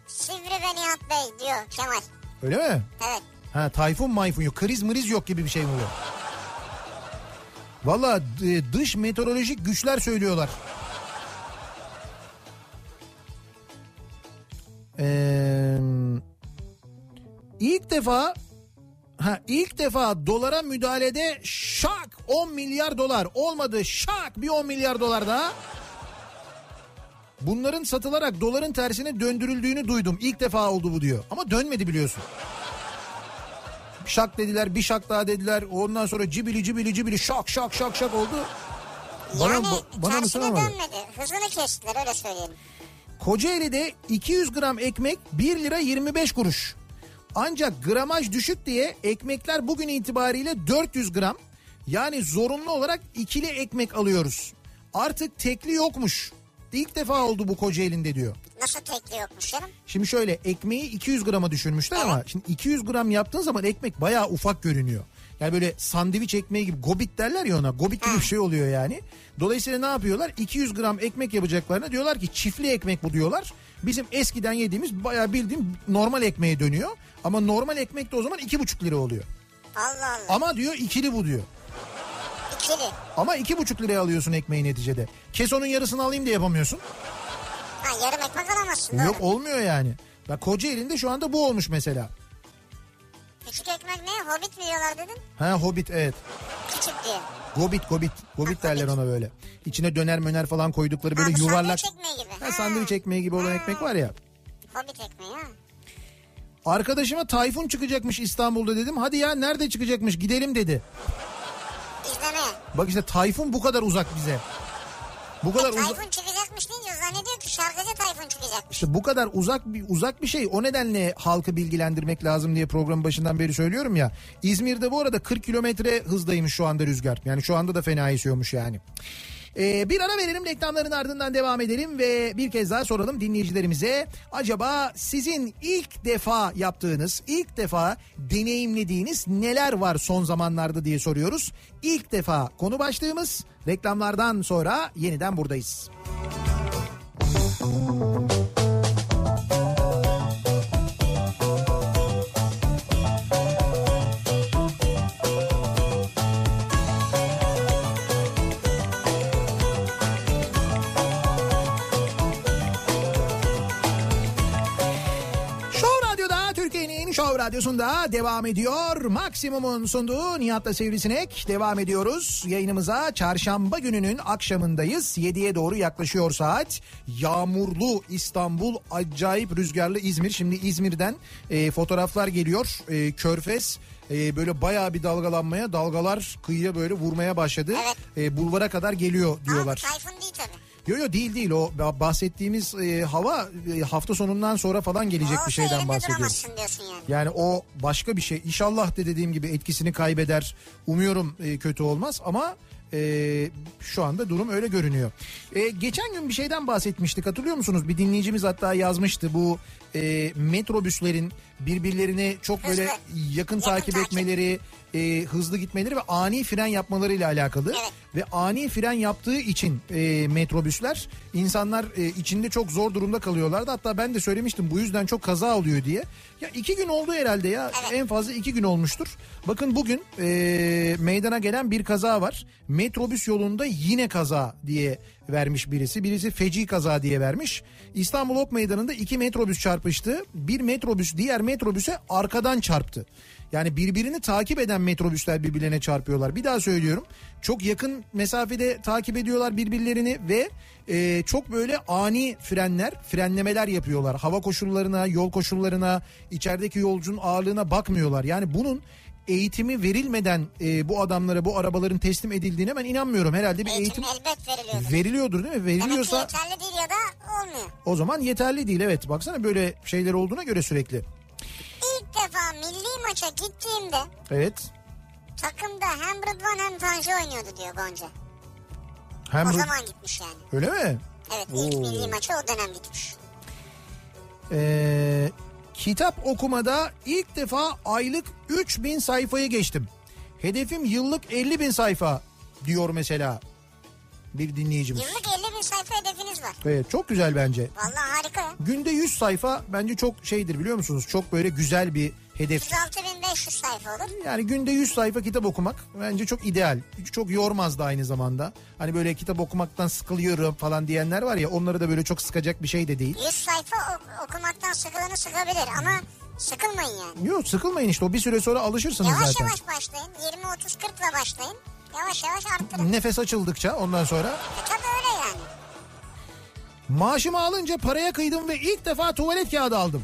Sivri ve Nihat Bey diyor Kemal. Öyle mi? Evet. Ha tayfun mayfun yok. Kriz mriz yok gibi bir şey mi bu? Valla e, dış meteorolojik güçler söylüyorlar. Ee, ilk defa ha ilk defa dolara müdahalede şak 10 milyar dolar olmadı şak bir 10 milyar dolar daha. Bunların satılarak doların tersine döndürüldüğünü duydum. İlk defa oldu bu diyor. Ama dönmedi biliyorsun. Şak dediler bir şak daha dediler. Ondan sonra cibili cibili cibili şak şak şak şak oldu. Bana, yani ba- bana tersine dönmedi. Hızını kestiler öyle söyleyelim. Kocaeli'de 200 gram ekmek 1 lira 25 kuruş. Ancak gramaj düşük diye ekmekler bugün itibariyle 400 gram. Yani zorunlu olarak ikili ekmek alıyoruz. Artık tekli yokmuş. İlk defa oldu bu Kocaeli'nde diyor. Nasıl tekli yokmuş canım? Şimdi şöyle ekmeği 200 grama düşürmüşler ama şimdi 200 gram yaptığın zaman ekmek bayağı ufak görünüyor. Yani böyle sandviç ekmeği gibi gobit derler ya ona gobit gibi bir şey oluyor yani. Dolayısıyla ne yapıyorlar? 200 gram ekmek yapacaklarına diyorlar ki çiftli ekmek bu diyorlar. Bizim eskiden yediğimiz bayağı bildiğim normal ekmeğe dönüyor. Ama normal ekmek de o zaman 2,5 lira oluyor. Allah Allah. Ama diyor ikili bu diyor. İkili. Ama 2,5 liraya alıyorsun ekmeği neticede. Kes onun yarısını alayım diye yapamıyorsun. Ha yarım ekmek alamazsın doğru. Yok olmuyor yani. Bak Kocaeli'nde şu anda bu olmuş mesela. Küçük ekmek ne? Hobbit mi diyorlar dedin? Ha Hobbit evet. Küçük diye. Gobit gobit. Gobit derler ona böyle. İçine döner möner falan koydukları böyle Ha, yuvarlak. Sandviç ekmeği gibi. Ha, sandviç ekmeği gibi olan ekmek var ya. Hobbit ekmeği ha. Arkadaşıma Tayfun çıkacakmış İstanbul'da dedim. Hadi ya nerede çıkacakmış gidelim dedi. İzlemeye. Bak işte Tayfun bu kadar uzak bize. Bu kadar uzak. Tayfun çıkacakmış deyince zannediyor ki şarkıcı Tayfun çıkacakmış. İşte bu kadar uzak bir uzak bir şey. O nedenle halkı bilgilendirmek lazım diye programın başından beri söylüyorum ya. İzmir'de bu arada 40 kilometre hızdaymış şu anda rüzgar. Yani şu anda da fena esiyormuş yani. Ee, bir ara verelim reklamların ardından devam edelim ve bir kez daha soralım dinleyicilerimize. Acaba sizin ilk defa yaptığınız, ilk defa deneyimlediğiniz neler var son zamanlarda diye soruyoruz. İlk defa konu başlığımız reklamlardan sonra yeniden buradayız. Show Radyosu'nda devam ediyor. Maksimum'un sunduğu Nihat'la Sivrisinek devam ediyoruz. Yayınımıza çarşamba gününün akşamındayız. 7'ye doğru yaklaşıyor saat. Yağmurlu İstanbul, acayip rüzgarlı İzmir. Şimdi İzmir'den e, fotoğraflar geliyor. E, Körfez e, böyle bayağı bir dalgalanmaya, dalgalar kıyıya böyle vurmaya başladı. Evet. E, bulvara kadar geliyor diyorlar. Ama Tayfun değil tabii. Yo yo değil değil o bahsettiğimiz e, hava e, hafta sonundan sonra falan gelecek Olsa bir şeyden bahsediyoruz. yani. Yani o başka bir şey. İnşallah de dediğim gibi etkisini kaybeder. Umuyorum e, kötü olmaz ama Ee, şu anda durum öyle görünüyor. Ee, geçen gün bir şeyden bahsetmiştik hatırlıyor musunuz? Bir dinleyicimiz hatta yazmıştı bu e, metrobüslerin birbirlerine çok böyle Hızlı. yakın, Yakın takip takip. etmeleri, e, hızlı gitmeleri ve ani fren yapmalarıyla alakalı. Evet. Ve ani fren yaptığı için e, metrobüsler insanlar e, içinde çok zor durumda kalıyorlardı. Hatta ben de söylemiştim bu yüzden çok kaza oluyor diye. Ya iki gün oldu herhalde ya Evet. en fazla iki gün olmuştur. Bakın bugün e, meydana gelen bir kaza var. Metrobüs yolunda yine kaza diye vermiş birisi. Birisi feci kaza diye vermiş. İstanbul Ok Meydanı'nda iki metrobüs çarpıştı. Bir metrobüs diğer metrobüse arkadan çarptı. Yani birbirini takip eden metrobüsler birbirlerine çarpıyorlar. Bir daha söylüyorum. Çok yakın mesafede takip ediyorlar birbirlerini ve e, çok böyle ani frenler, frenlemeler yapıyorlar. Hava koşullarına, yol koşullarına, içerideki yolcunun ağırlığına bakmıyorlar. Yani bunun eğitimi verilmeden e, bu adamlara bu arabaların teslim edildiğine ben inanmıyorum. Herhalde bir Eğitim, eğitim elbet veriliyordur. veriliyordur değil mi? Demek ki Veriliyorsa yeterli değil ya da olmuyor. o zaman yeterli değil. Evet baksana böyle şeyler olduğuna göre sürekli. İlk defa milli maça gittiğimde Evet. takımda hem Rıdvan hem Tanju oynuyordu diyor Gonca. Hem O zaman gitmiş yani. Öyle mi? Evet ilk Oo. milli maça o dönem gitmiş. Ee, kitap okumada ilk defa aylık 3000 sayfayı geçtim. Hedefim yıllık 50 bin sayfa diyor mesela bir dinleyicimiz. Yıllık 50 bin sayfa hedefiniz var. Evet çok güzel bence. Vallahi harika. Günde 100 sayfa bence çok şeydir biliyor musunuz? Çok böyle güzel bir hedef. 106.500 sayfa olur. Yani günde 100 sayfa kitap okumak bence çok ideal. Çok yormaz da aynı zamanda. Hani böyle kitap okumaktan sıkılıyorum falan diyenler var ya onları da böyle çok sıkacak bir şey de değil. 100 sayfa ok- okumaktan sıkılanı sıkabilir ama sıkılmayın yani. Yok sıkılmayın işte o bir süre sonra alışırsınız Yavaş zaten. yavaş başlayın. 20 30 40 ile başlayın. Yavaş yavaş arttırın. Nefes açıldıkça ondan sonra E tabii öyle yani. maaşımı alınca paraya kıydım ve ilk defa tuvalet kağıdı aldım.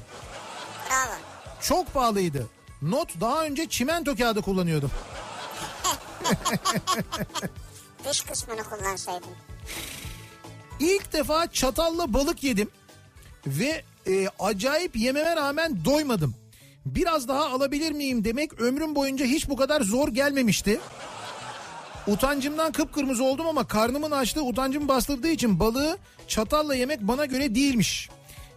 Bravo. Çok pahalıydı. Not daha önce çimento kağıdı kullanıyordum. *laughs* Dış kısmını kullansaydın. İlk defa çatalla balık yedim ve e, acayip yememe rağmen doymadım. Biraz daha alabilir miyim demek ömrüm boyunca hiç bu kadar zor gelmemişti. Utancımdan kıpkırmızı oldum ama karnımın açlığı utancımı bastırdığı için balığı çatalla yemek bana göre değilmiş.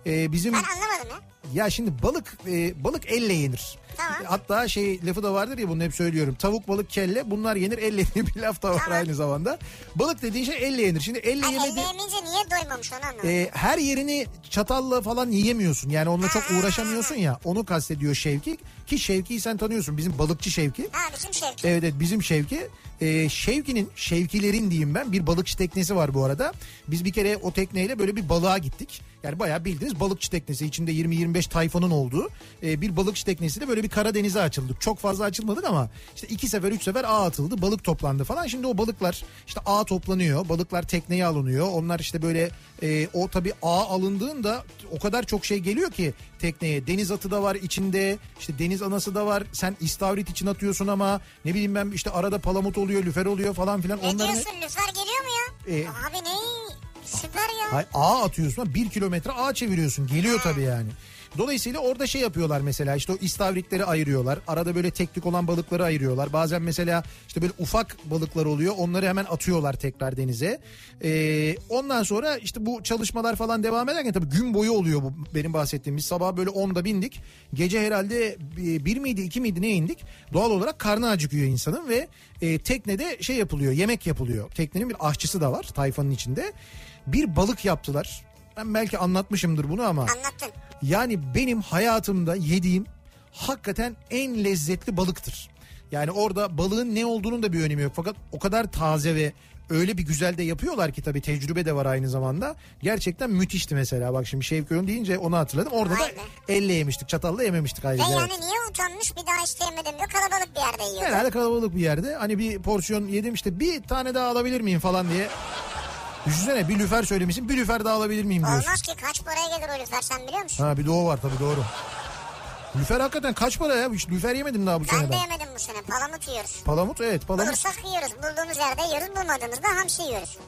E, bizim Ben anlamadım ya. ya şimdi balık e, balık elle yenir. Tamam. Hatta şey lafı da vardır ya bunu hep söylüyorum. Tavuk balık kelle bunlar yenir elle diye bir laf da var Tamam. aynı zamanda. Balık dediğin şey elle yenir. Şimdi elle Hani yemedi. elle yemeyince niye doymamış onu anlamadım. e, her yerini çatalla falan yiyemiyorsun. Yani onunla çok uğraşamıyorsun ya. Onu kastediyor Şevki. Ki Şevki'yi sen tanıyorsun. Bizim balıkçı Şevki. Ha bizim Şevki. Evet evet bizim Şevki. Ee, Şevki'nin, Şevkilerin diyeyim ben bir balıkçı teknesi var bu arada. Biz bir kere o tekneyle böyle bir balığa gittik. Yani bayağı bildiğiniz balıkçı teknesi içinde 20-25 tayfanın olduğu e, bir balıkçı teknesiyle böyle bir Karadeniz'e açıldık. Çok fazla açılmadık ama işte iki sefer üç sefer ağ atıldı balık toplandı falan. Şimdi o balıklar işte ağ toplanıyor balıklar tekneye alınıyor. Onlar işte böyle e, o tabii ağ alındığında o kadar çok şey geliyor ki tekneye. Deniz atı da var içinde işte deniz anası da var. Sen istavrit için atıyorsun ama ne bileyim ben işte arada palamut oluyor lüfer oluyor falan filan. Ne Onların diyorsun lüfer geliyor mu ya? Ee, Abi ne? Süper ya. Hayır, ağ atıyorsun bir kilometre ağ çeviriyorsun geliyor tabii yani. Dolayısıyla orada şey yapıyorlar mesela işte o istavritleri ayırıyorlar. Arada böyle teknik olan balıkları ayırıyorlar. Bazen mesela işte böyle ufak balıklar oluyor. Onları hemen atıyorlar tekrar denize. Ee, ondan sonra işte bu çalışmalar falan devam ederken tabii gün boyu oluyor bu benim bahsettiğim. Biz sabah böyle 10'da bindik. Gece herhalde bir miydi iki miydi ne indik. Doğal olarak karnı acıkıyor insanın ve e, teknede şey yapılıyor yemek yapılıyor. Teknenin bir aşçısı da var tayfanın içinde. Bir balık yaptılar. Ben belki anlatmışımdır bunu ama. Anlattın. Yani benim hayatımda yediğim hakikaten en lezzetli balıktır. Yani orada balığın ne olduğunun da bir önemi yok. Fakat o kadar taze ve öyle bir güzel de yapıyorlar ki tabii tecrübe de var aynı zamanda. Gerçekten müthişti mesela. Bak şimdi Şevki Ön deyince onu hatırladım. Orada da Vay be. elle yemiştik. Çatalla yememiştik Ve ayrıca. evet. yani niye utanmış bir daha isteyemedim diyor. Kalabalık bir yerde yiyor. Herhalde kalabalık bir yerde. Hani bir porsiyon yedim işte bir tane daha alabilir miyim falan diye. Düşünsene bir lüfer söylemişsin bir lüfer daha alabilir miyim diyorsun. Olmaz ki kaç paraya gelir o lüfer sen biliyor musun? Ha bir de o var tabii doğru. Lüfer hakikaten kaç para ya? Hiç lüfer yemedim daha bu Ben sene de yemedim bu sene. Palamut yiyoruz. Palamut evet palamut. Bulursak yiyoruz. Bulduğumuz yerde yiyoruz. Bulmadığımızda hamsi yiyoruz.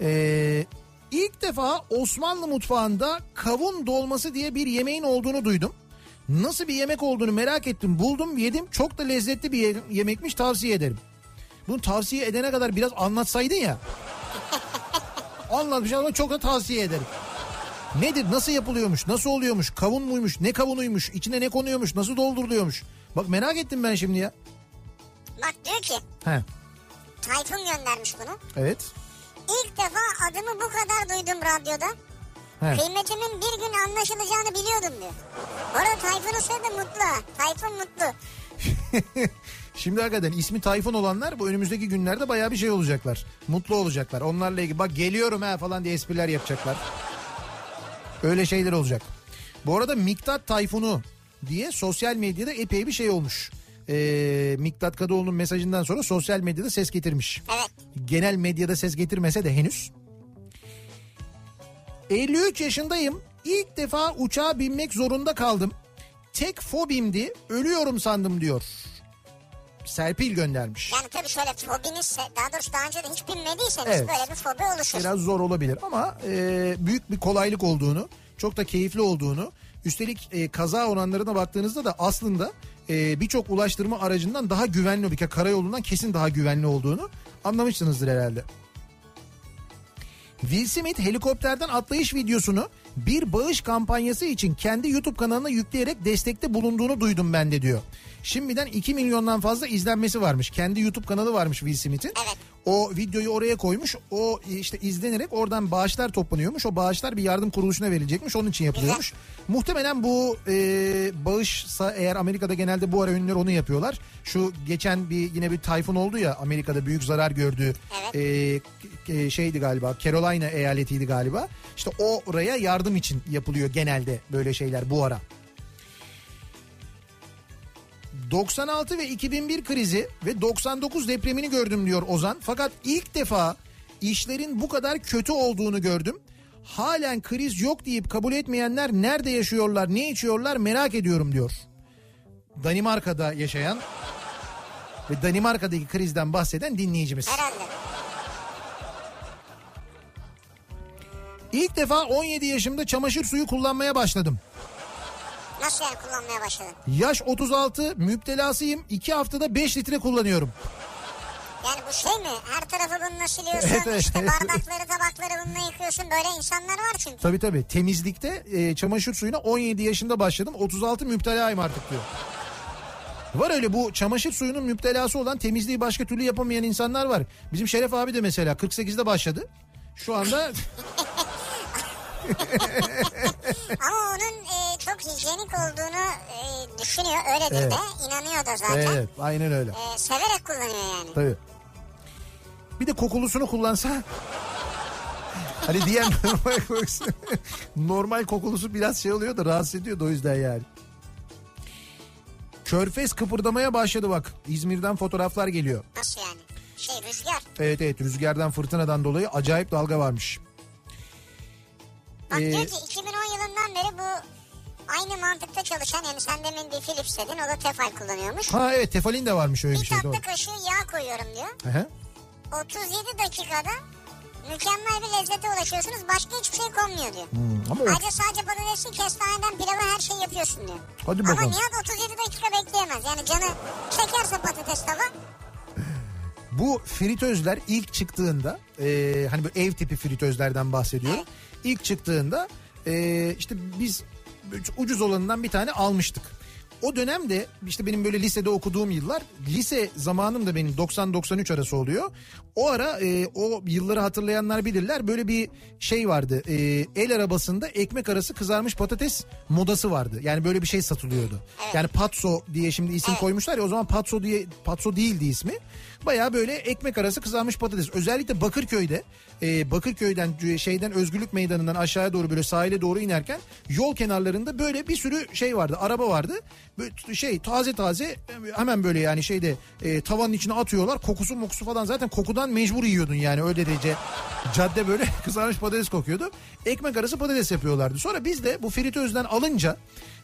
Ee, ilk defa Osmanlı mutfağında kavun dolması diye bir yemeğin olduğunu duydum. Nasıl bir yemek olduğunu merak ettim. Buldum yedim. Çok da lezzetli bir ye- yemekmiş tavsiye ederim. Bunu tavsiye edene kadar biraz anlatsaydın ya. *laughs* Anlatmış ama çok da tavsiye ederim. Nedir? Nasıl yapılıyormuş? Nasıl oluyormuş? Kavun muymuş? Ne kavunuymuş? İçine ne konuyormuş? Nasıl dolduruluyormuş? Bak merak ettim ben şimdi ya. Bak diyor ki He. Tayfun göndermiş bunu. Evet. İlk defa adımı bu kadar duydum radyoda. He. Kıymetimin bir gün anlaşılacağını biliyordum diyor. Bu arada Tayfun'un soyadı Mutlu. Tayfun Mutlu. *laughs* Şimdi hakikaten ismi Tayfun olanlar bu önümüzdeki günlerde bayağı bir şey olacaklar. Mutlu olacaklar. Onlarla ilgili bak geliyorum ha falan diye espriler yapacaklar. Öyle şeyler olacak. Bu arada Miktat Tayfun'u diye sosyal medyada epey bir şey olmuş. Ee, Miktat Kadıoğlu'nun mesajından sonra sosyal medyada ses getirmiş. Evet. Genel medyada ses getirmese de henüz. 53 yaşındayım. İlk defa uçağa binmek zorunda kaldım. Tek fobimdi. Ölüyorum sandım diyor. Serpil göndermiş. Yani tabii şöyle fobiniz daha doğrusu daha önce de hiç bilmediyseniz Evet. böyle bir fobi oluşur. Biraz zor olabilir ama e, büyük bir kolaylık olduğunu, çok da keyifli olduğunu, üstelik e, kaza oranlarına baktığınızda da aslında e, birçok ulaştırma aracından daha güvenli, bir karayolundan kesin daha güvenli olduğunu anlamışsınızdır herhalde. Will Smith helikopterden atlayış videosunu bir bağış kampanyası için kendi YouTube kanalına yükleyerek destekte bulunduğunu duydum ben de diyor. Şimdiden 2 milyondan fazla izlenmesi varmış. Kendi YouTube kanalı varmış Will Smith'in. Evet. O videoyu oraya koymuş. O işte izlenerek oradan bağışlar toplanıyormuş. O bağışlar bir yardım kuruluşuna verilecekmiş. Onun için yapılıyormuş. Muhtemelen bu e, bağışsa eğer Amerika'da genelde bu ara ünlüler onu yapıyorlar. Şu geçen bir yine bir tayfun oldu ya Amerika'da büyük zarar gördü. Evet. E, e, şeydi galiba Carolina eyaletiydi galiba. İşte oraya yardım için yapılıyor genelde böyle şeyler bu ara. 96 ve 2001 krizi ve 99 depremini gördüm diyor Ozan. Fakat ilk defa işlerin bu kadar kötü olduğunu gördüm. Halen kriz yok deyip kabul etmeyenler nerede yaşıyorlar, ne içiyorlar merak ediyorum diyor. Danimarka'da yaşayan ve Danimarka'daki krizden bahseden dinleyicimiz. Herhalde. İlk defa 17 yaşımda çamaşır suyu kullanmaya başladım. Nasıl yani kullanmaya başladın? Yaş 36, müptelasıyım. 2 haftada 5 litre kullanıyorum. Yani bu şey mi? Her tarafı bununla *laughs* siliyorsun. Evet, evet. işte bardakları tabakları bununla yıkıyorsun. Böyle insanlar var çünkü. Tabii tabii temizlikte e, çamaşır suyuna 17 yaşında başladım 36 müptelayım artık diyor. Var öyle bu çamaşır suyunun müptelası olan temizliği başka türlü yapamayan insanlar var. Bizim Şeref abi de mesela 48'de başladı. Şu anda *laughs* *laughs* Ama onun e, çok hijyenik olduğunu e, düşünüyor. Öyledir Evet. de. inanıyor da zaten. evet aynen öyle. E, severek kullanıyor yani. Tabii. Bir de kokulusunu kullansa hani diğer *laughs* normal kokusu normal kokulusu biraz şey oluyor da rahatsız ediyor da o yüzden yani. Körfez kıpırdamaya başladı bak. İzmir'den fotoğraflar geliyor. Nasıl yani? Şey rüzgar. Evet evet rüzgardan fırtınadan dolayı acayip dalga varmış. Bak Ee, diyor ki 2010 yılından beri bu aynı mantıkta çalışan yani sen demin bir Philips dedin o da Tefal kullanıyormuş. Ha evet tefalin de varmış öyle bir Bir şey doğru. tatlı kaşığı yağ koyuyorum diyor. Aha. 37 dakikada mükemmel bir lezzete ulaşıyorsunuz. Başka hiçbir şey konmuyor diyor. Hmm, ama Ayrıca sadece patatesi kestaneden pilava her şeyi yapıyorsun diyor. Hadi Ama bakalım. Nihat 37 dakika bekleyemez. Yani canı çekerse patates tava. Bu fritözler ilk çıktığında e, hani bu ev tipi fritözlerden bahsediyorum. İlk çıktığında e, işte biz ucuz olanından bir tane almıştık. O dönemde işte benim böyle lisede okuduğum yıllar lise zamanım da benim 90-93 arası oluyor. O ara e, o yılları hatırlayanlar bilirler böyle bir şey vardı e, el arabasında ekmek arası kızarmış patates modası vardı. Yani böyle bir şey satılıyordu. Yani patso diye şimdi isim koymuşlar ya o zaman patso diye patso değildi ismi. Baya böyle ekmek arası kızarmış patates. Özellikle Bakırköy'de e, Bakırköy'den e, şeyden Özgürlük Meydanı'ndan aşağıya doğru böyle sahile doğru inerken yol kenarlarında böyle bir sürü şey vardı. Araba vardı. Böyle şey taze taze hemen böyle yani şeyde e, tavanın içine atıyorlar. Kokusu mokusu falan zaten kokudan mecbur yiyordun yani öyle derece. Cadde böyle *laughs* kızarmış patates kokuyordu. Ekmek arası patates yapıyorlardı. Sonra biz de bu fritözden alınca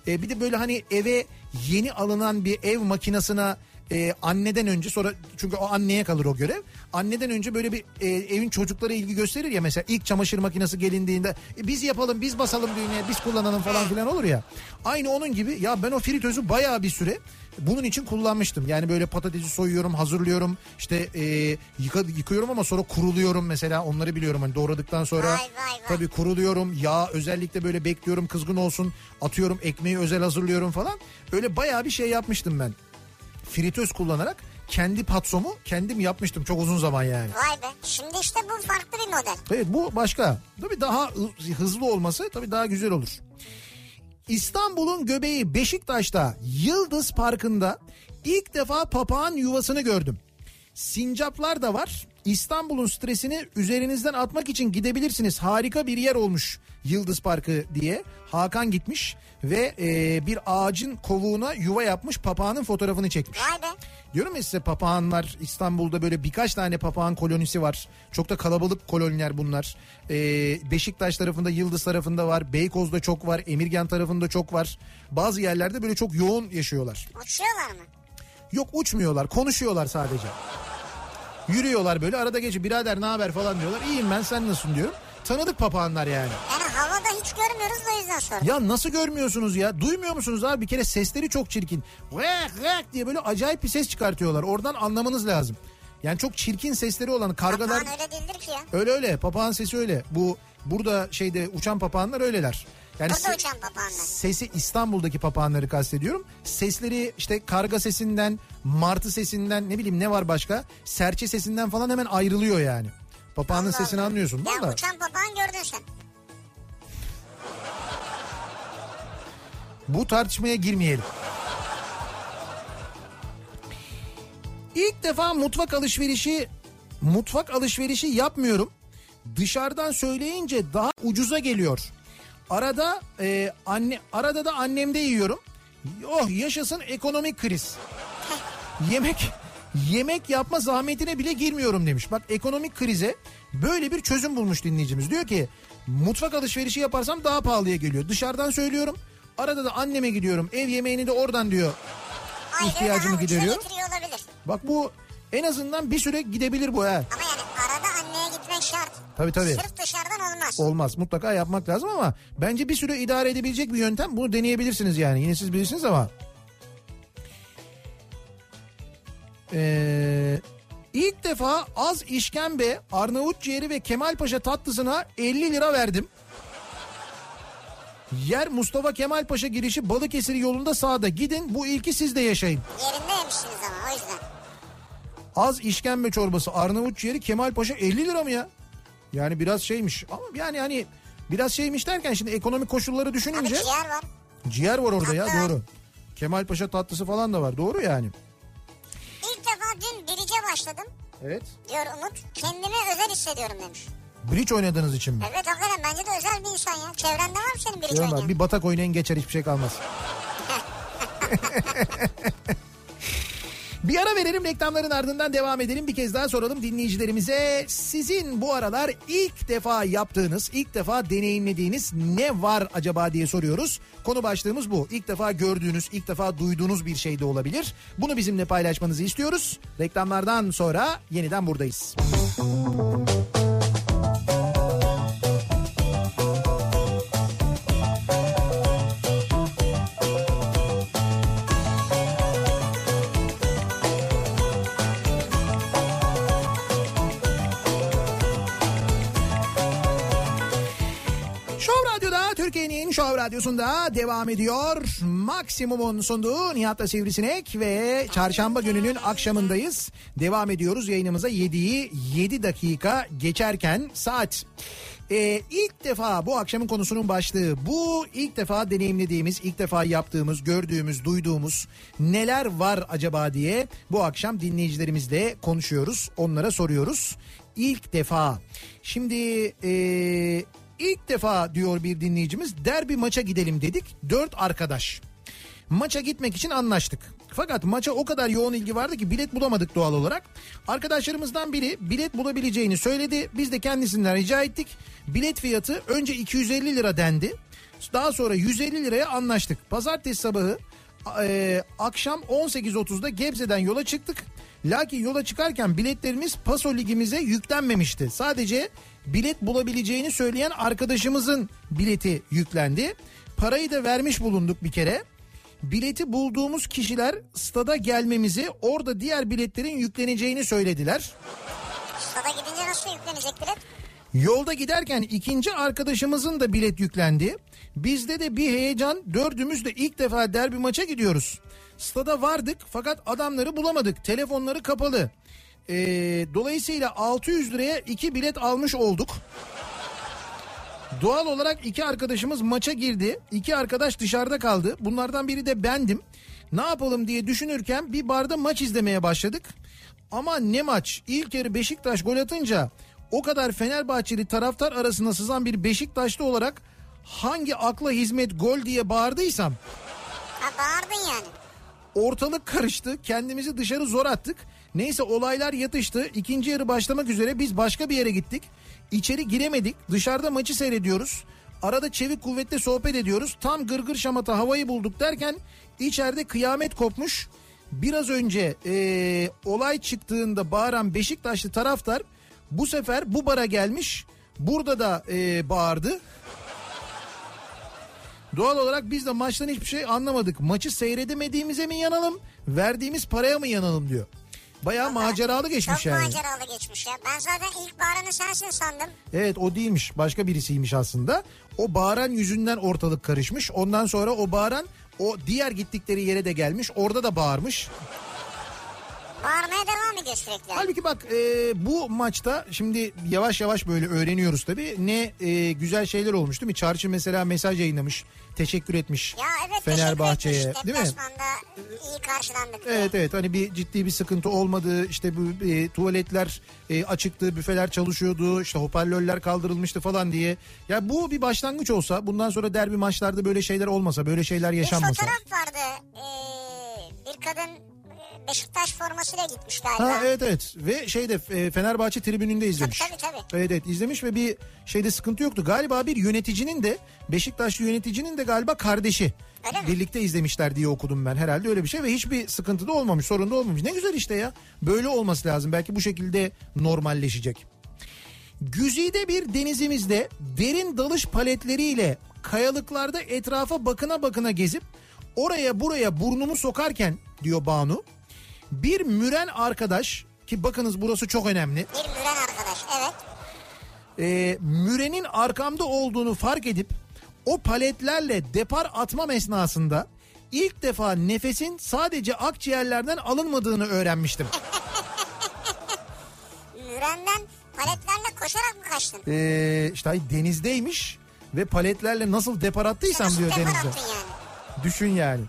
e, bir de böyle hani eve yeni alınan bir ev makinesine e, anneden önce sonra çünkü o anneye kalır o görev. Anneden önce böyle bir e, evin çocuklara ilgi gösterir ya mesela ilk çamaşır makinesi gelindiğinde e, biz yapalım biz basalım düğmeye biz kullanalım falan filan olur ya. Aynı onun gibi ya ben o fritözü bayağı bir süre bunun için kullanmıştım. Yani böyle patatesi soyuyorum, hazırlıyorum. İşte e, yıka, yıkıyorum ama sonra kuruluyorum mesela. Onları biliyorum hani doğradıktan sonra. Vay, vay, vay. Tabii kuruluyorum. Yağ özellikle böyle bekliyorum kızgın olsun. Atıyorum ekmeği özel hazırlıyorum falan. Öyle bayağı bir şey yapmıştım ben. Fritöz kullanarak kendi patsomu kendim yapmıştım çok uzun zaman yani. Vay be. Şimdi işte bu farklı bir model. Evet bu başka. Tabii daha hı- hızlı olması tabii daha güzel olur. İstanbul'un göbeği Beşiktaş'ta Yıldız Parkı'nda ilk defa papağan yuvasını gördüm. Sincaplar da var. İstanbul'un stresini üzerinizden atmak için gidebilirsiniz. Harika bir yer olmuş Yıldız Parkı diye. Hakan gitmiş ve e, bir ağacın kovuğuna yuva yapmış papağanın fotoğrafını çekmiş. Vay be. Diyorum ya size papağanlar İstanbul'da böyle birkaç tane papağan kolonisi var. Çok da kalabalık koloniler bunlar. Ee, Beşiktaş tarafında Yıldız tarafında var. Beykoz'da çok var. Emirgan tarafında çok var. Bazı yerlerde böyle çok yoğun yaşıyorlar. Uçuyorlar mı? Yok uçmuyorlar konuşuyorlar sadece. Yürüyorlar böyle arada gece birader ne haber falan diyorlar. İyiyim ben sen nasılsın diyorum. Tanıdık papağanlar yani. Hiç görmüyoruz da yüzden sordum. Ya nasıl görmüyorsunuz ya? Duymuyor musunuz abi? Bir kere sesleri çok çirkin. Vek vek diye böyle acayip bir ses çıkartıyorlar. Oradan anlamanız lazım. Yani çok çirkin sesleri olan kargalar Papağan öyle değildir ki ya. öyle öyle. Papağan sesi öyle. Bu burada şeyde uçan papağanlar öyleler. Yani Burada se- uçan papağanlar. sesi İstanbul'daki papağanları kastediyorum. Sesleri işte karga sesinden, martı sesinden ne bileyim ne var başka? Serçe sesinden falan hemen ayrılıyor yani. Papağanın Allah sesini Allah. anlıyorsun Ya mi? uçan papağan gördün sen. Bu tartışmaya girmeyelim. İlk defa mutfak alışverişi mutfak alışverişi yapmıyorum. Dışarıdan söyleyince daha ucuza geliyor. Arada e, anne arada da annemde yiyorum. Oh yaşasın ekonomik kriz. Yemek yemek yapma zahmetine bile girmiyorum demiş. Bak ekonomik krize böyle bir çözüm bulmuş dinleyicimiz. Diyor ki mutfak alışverişi yaparsam daha pahalıya geliyor. Dışarıdan söylüyorum. Arada da anneme gidiyorum. Ev yemeğini de oradan diyor. Ayrı İhtiyacımı gideriyor. Bak bu en azından bir süre gidebilir bu ha. Ama yani arada anneye gitmek şart. Tabii tabii. Sırf dışarıdan olmaz. Olmaz mutlaka yapmak lazım ama bence bir süre idare edebilecek bir yöntem. Bunu deneyebilirsiniz yani. Yine siz bilirsiniz ama. Ee, ilk defa az işkembe, Arnavut ciğeri ve Kemalpaşa tatlısına 50 lira verdim. Yer Mustafa Kemalpaşa girişi Balıkesir yolunda sağda. Gidin bu ilki siz de yaşayın. Yerinde yemişsiniz ama o yüzden. Az işkembe çorbası Arnavut ciğeri Kemalpaşa 50 lira mı ya? Yani biraz şeymiş ama yani hani biraz şeymiş derken şimdi ekonomik koşulları Abi düşününce ciğer var. ciğer var orada ya Tatlı var. doğru. Kemalpaşa tatlısı falan da var doğru yani. İlk defa dün birice başladım. Evet. Diyor Umut. Kendimi özel hissediyorum demiş. Bridge oynadığınız için mi? Evet hakikaten bence de özel bir insan ya. Çevrende var mı senin abi, oynayan? bir batak oynayın geçer hiçbir şey kalmaz. *laughs* Bir ara verelim reklamların ardından devam edelim. Bir kez daha soralım dinleyicilerimize. Sizin bu aralar ilk defa yaptığınız, ilk defa deneyimlediğiniz ne var acaba diye soruyoruz. Konu başlığımız bu. İlk defa gördüğünüz, ilk defa duyduğunuz bir şey de olabilir. Bunu bizimle paylaşmanızı istiyoruz. Reklamlardan sonra yeniden buradayız. Show Show Radyosu'nda devam ediyor. Maksimum'un sunduğu Nihat'la Sivrisinek ve çarşamba gününün akşamındayız. Devam ediyoruz yayınımıza 7'yi 7 dakika geçerken saat. Ee, ilk defa bu akşamın konusunun başlığı bu ilk defa deneyimlediğimiz, ilk defa yaptığımız, gördüğümüz, duyduğumuz neler var acaba diye bu akşam dinleyicilerimizle konuşuyoruz. Onlara soruyoruz. İlk defa. Şimdi ee, İlk defa diyor bir dinleyicimiz derbi maça gidelim dedik. Dört arkadaş. Maça gitmek için anlaştık. Fakat maça o kadar yoğun ilgi vardı ki bilet bulamadık doğal olarak. Arkadaşlarımızdan biri bilet bulabileceğini söyledi. Biz de kendisinden rica ettik. Bilet fiyatı önce 250 lira dendi. Daha sonra 150 liraya anlaştık. Pazartesi sabahı e, akşam 18.30'da Gebze'den yola çıktık. Lakin yola çıkarken biletlerimiz Paso Ligimize yüklenmemişti. Sadece bilet bulabileceğini söyleyen arkadaşımızın bileti yüklendi. Parayı da vermiş bulunduk bir kere. Bileti bulduğumuz kişiler stada gelmemizi orada diğer biletlerin yükleneceğini söylediler. Stada gidince nasıl yüklenecek bilet? Yolda giderken ikinci arkadaşımızın da bilet yüklendi. Bizde de bir heyecan dördümüz de ilk defa derbi maça gidiyoruz. Stada vardık fakat adamları bulamadık. Telefonları kapalı. Ee, dolayısıyla 600 liraya iki bilet almış olduk. Doğal olarak iki arkadaşımız maça girdi. İki arkadaş dışarıda kaldı. Bunlardan biri de bendim. Ne yapalım diye düşünürken bir barda maç izlemeye başladık. Ama ne maç? İlk yarı Beşiktaş gol atınca o kadar Fenerbahçeli taraftar arasında sızan bir Beşiktaşlı olarak hangi akla hizmet gol diye bağırdıysam Ha bağırdın yani. ortalık karıştı. Kendimizi dışarı zor attık. Neyse olaylar yatıştı. İkinci yarı başlamak üzere biz başka bir yere gittik. İçeri giremedik. Dışarıda maçı seyrediyoruz. Arada çevik kuvvetle sohbet ediyoruz. Tam gırgır şamata havayı bulduk derken içeride kıyamet kopmuş. Biraz önce eee, olay çıktığında bağıran Beşiktaşlı taraftar bu sefer bu bara gelmiş. Burada da eee, bağırdı. Doğal olarak biz de maçtan hiçbir şey anlamadık. Maçı seyredemediğimize mi yanalım, verdiğimiz paraya mı yanalım diyor. Bayağı maceralı geçmiş Çok yani. maceralı geçmiş ya. Ben zaten ilk bağıranı sensin sandım. Evet o değilmiş başka birisiymiş aslında. O bağıran yüzünden ortalık karışmış. Ondan sonra o bağıran o diğer gittikleri yere de gelmiş. Orada da bağırmış. Bağırmaya devam ediyor sürekli. Halbuki bak e, bu maçta şimdi yavaş yavaş böyle öğreniyoruz tabii. Ne e, güzel şeyler olmuş değil mi? Çarşı mesela mesaj yayınlamış. Teşekkür etmiş Ya evet Fenerbahçe'ye teşekkür etmiş. değil mi? İyi karşılandık. diye. Evet evet hani bir ciddi bir sıkıntı olmadı işte bu e, tuvaletler e, açıktı büfeler çalışıyordu işte hoparlörler kaldırılmıştı falan diye. Ya bu bir başlangıç olsa bundan sonra derbi maçlarda böyle şeyler olmasa böyle şeyler Bir yaşanmasa. fotoğraf vardı. Ee, bir kadın Beşiktaş formasıyla gitmiş galiba. Ha evet evet ve şeyde e, Fenerbahçe tribününde izlemiş. Tabii, tabii, tabii. Evet evet izlemiş ve bir şeyde sıkıntı yoktu. Galiba bir yöneticinin de Beşiktaşlı yöneticinin de galiba kardeşi. Öyle mi? Birlikte izlemişler diye okudum ben herhalde öyle bir şey ve hiçbir sıkıntı da olmamış sorun da olmamış. Ne güzel işte ya böyle olması lazım belki bu şekilde normalleşecek. Güzide bir denizimizde derin dalış paletleriyle kayalıklarda etrafa bakına bakına gezip oraya buraya burnumu sokarken diyor Banu bir müren arkadaş ki bakınız burası çok önemli. Bir müren arkadaş evet. e, mürenin arkamda olduğunu fark edip o paletlerle depar atmam esnasında ilk defa nefesin sadece akciğerlerden alınmadığını öğrenmiştim. *laughs* Mürenden paletlerle koşarak mı kaçtın? E, işte denizdeymiş ve paletlerle nasıl depar attıysam Nasıl diyor depar denizde. yani? Düşün yani.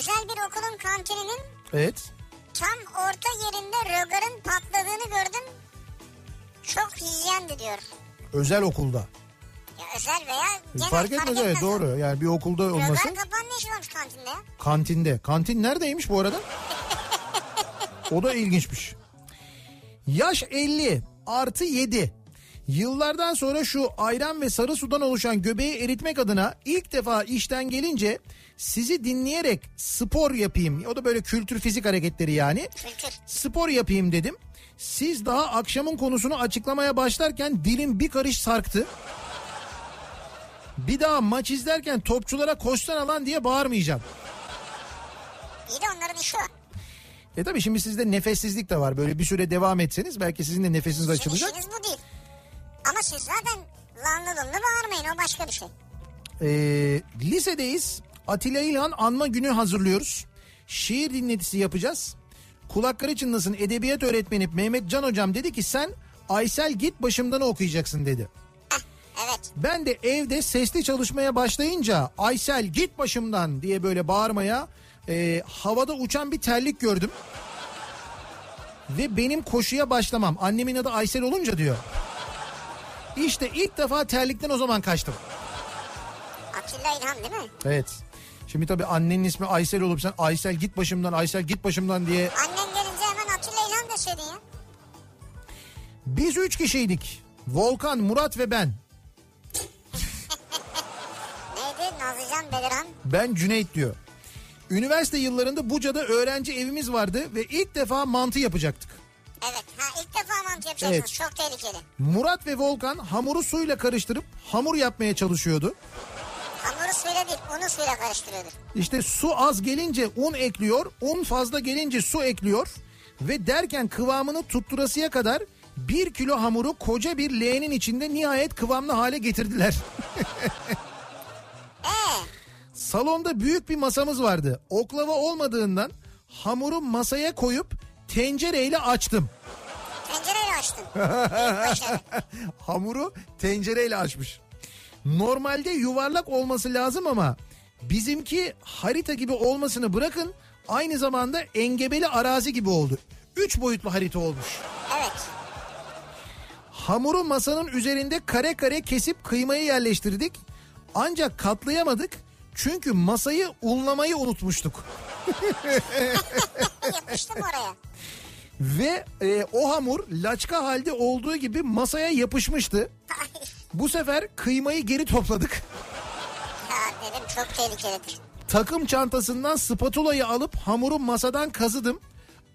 Özel bir okulun kantininin Evet. tam orta yerinde rögarın patladığını gördüm. Çok hijyendi diyor. Özel okulda. Ya özel veya genel fark etmez evet doğru. Yani bir okulda olması. Rögar kapağının ne işi varmış kantinde? Kantinde. Kantin neredeymiş bu arada? *laughs* o da ilginçmiş. Yaş 50 artı 7. Yıllardan sonra şu ayran ve sarı sudan oluşan göbeği eritmek adına ilk defa işten gelince sizi dinleyerek spor yapayım. O da böyle kültür fizik hareketleri yani. Kültür. Spor yapayım dedim. Siz daha akşamın konusunu açıklamaya başlarken dilim bir karış sarktı. Bir daha maç izlerken topçulara koşsan alan diye bağırmayacağım. İyi de onların işi o. E tabii şimdi sizde nefessizlik de var. Böyle bir süre devam etseniz belki sizin de nefesiniz açılacak. işiniz bu değil. Ama siz zaten lanlı lunlu bağırmayın o başka bir şey. Ee, lisedeyiz. Atilla İlhan anma günü hazırlıyoruz. Şiir dinletisi yapacağız. Kulakları çınlasın edebiyat öğretmeni Mehmet Can hocam dedi ki sen Aysel git başımdan okuyacaksın dedi. Evet. Ben de evde sesli çalışmaya başlayınca Aysel git başımdan diye böyle bağırmaya e, havada uçan bir terlik gördüm. Ve benim koşuya başlamam annemin adı Aysel olunca diyor. İşte ilk defa terlikten o zaman kaçtım. Atilla İlhan değil mi? Evet. Şimdi tabii annenin ismi Aysel olup sen Aysel git başımdan Aysel git başımdan diye. Annen gelince hemen Atilla İlhan deseydin ya. Biz üç kişiydik. Volkan, Murat ve ben. *laughs* Neydi? Nazlıcan Beliran. Ben Cüneyt diyor. Üniversite yıllarında Buca'da öğrenci evimiz vardı ve ilk defa mantı yapacaktık. Evet. Ha ilk defa mantı yapacaksınız. Evet. Çok tehlikeli. Murat ve Volkan hamuru suyla karıştırıp hamur yapmaya çalışıyordu. Hamuru suyla değil unu suyla karıştırıyordur. İşte su az gelince un ekliyor, un fazla gelince su ekliyor ve derken kıvamını tutturasıya kadar bir kilo hamuru koca bir leğenin içinde nihayet kıvamlı hale getirdiler. *laughs* Ee, Salonda büyük bir masamız vardı. Oklava olmadığından hamuru masaya koyup tencereyle açtım. tencereyle başarı. *laughs* Hamuru tencereyle açmış. Normalde yuvarlak olması lazım ama bizimki harita gibi olmasını bırakın aynı zamanda engebeli arazi gibi oldu. Üç boyutlu harita olmuş. Evet. Hamuru masanın üzerinde kare kare kesip kıymayı yerleştirdik. Ancak katlayamadık çünkü masayı unlamayı unutmuştuk. *laughs* Yapıştım oraya. Ve e, o hamur laçka halde olduğu gibi masaya yapışmıştı. Bu sefer kıymayı geri topladık. ya dedim çok tehlikelidir. Takım çantasından spatulayı alıp hamuru masadan kazıdım.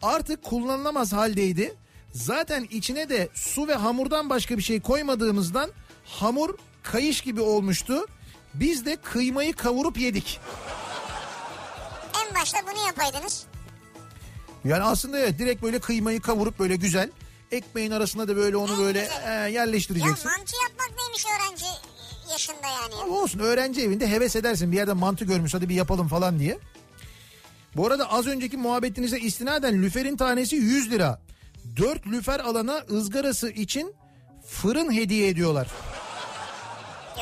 Artık kullanılamaz haldeydi. Zaten içine de su ve hamurdan başka bir şey koymadığımızdan hamur kayış gibi olmuştu. Biz de kıymayı kavurup yedik. En başta bunu yapaydınız. Yani aslında evet direkt böyle kıymayı kavurup böyle güzel ekmeğin arasına da böyle onu En böyle e, Ya yerleştireceksin. mantı yapmak neymiş öğrenci yaşında yani. Ama olsun öğrenci evinde heves edersin bir yerde mantı görmüş hadi bir yapalım falan diye. Bu arada az önceki muhabbetinize istinaden lüferin tanesi 100 lira. 4 lüfer alana ızgarası için fırın hediye ediyorlar.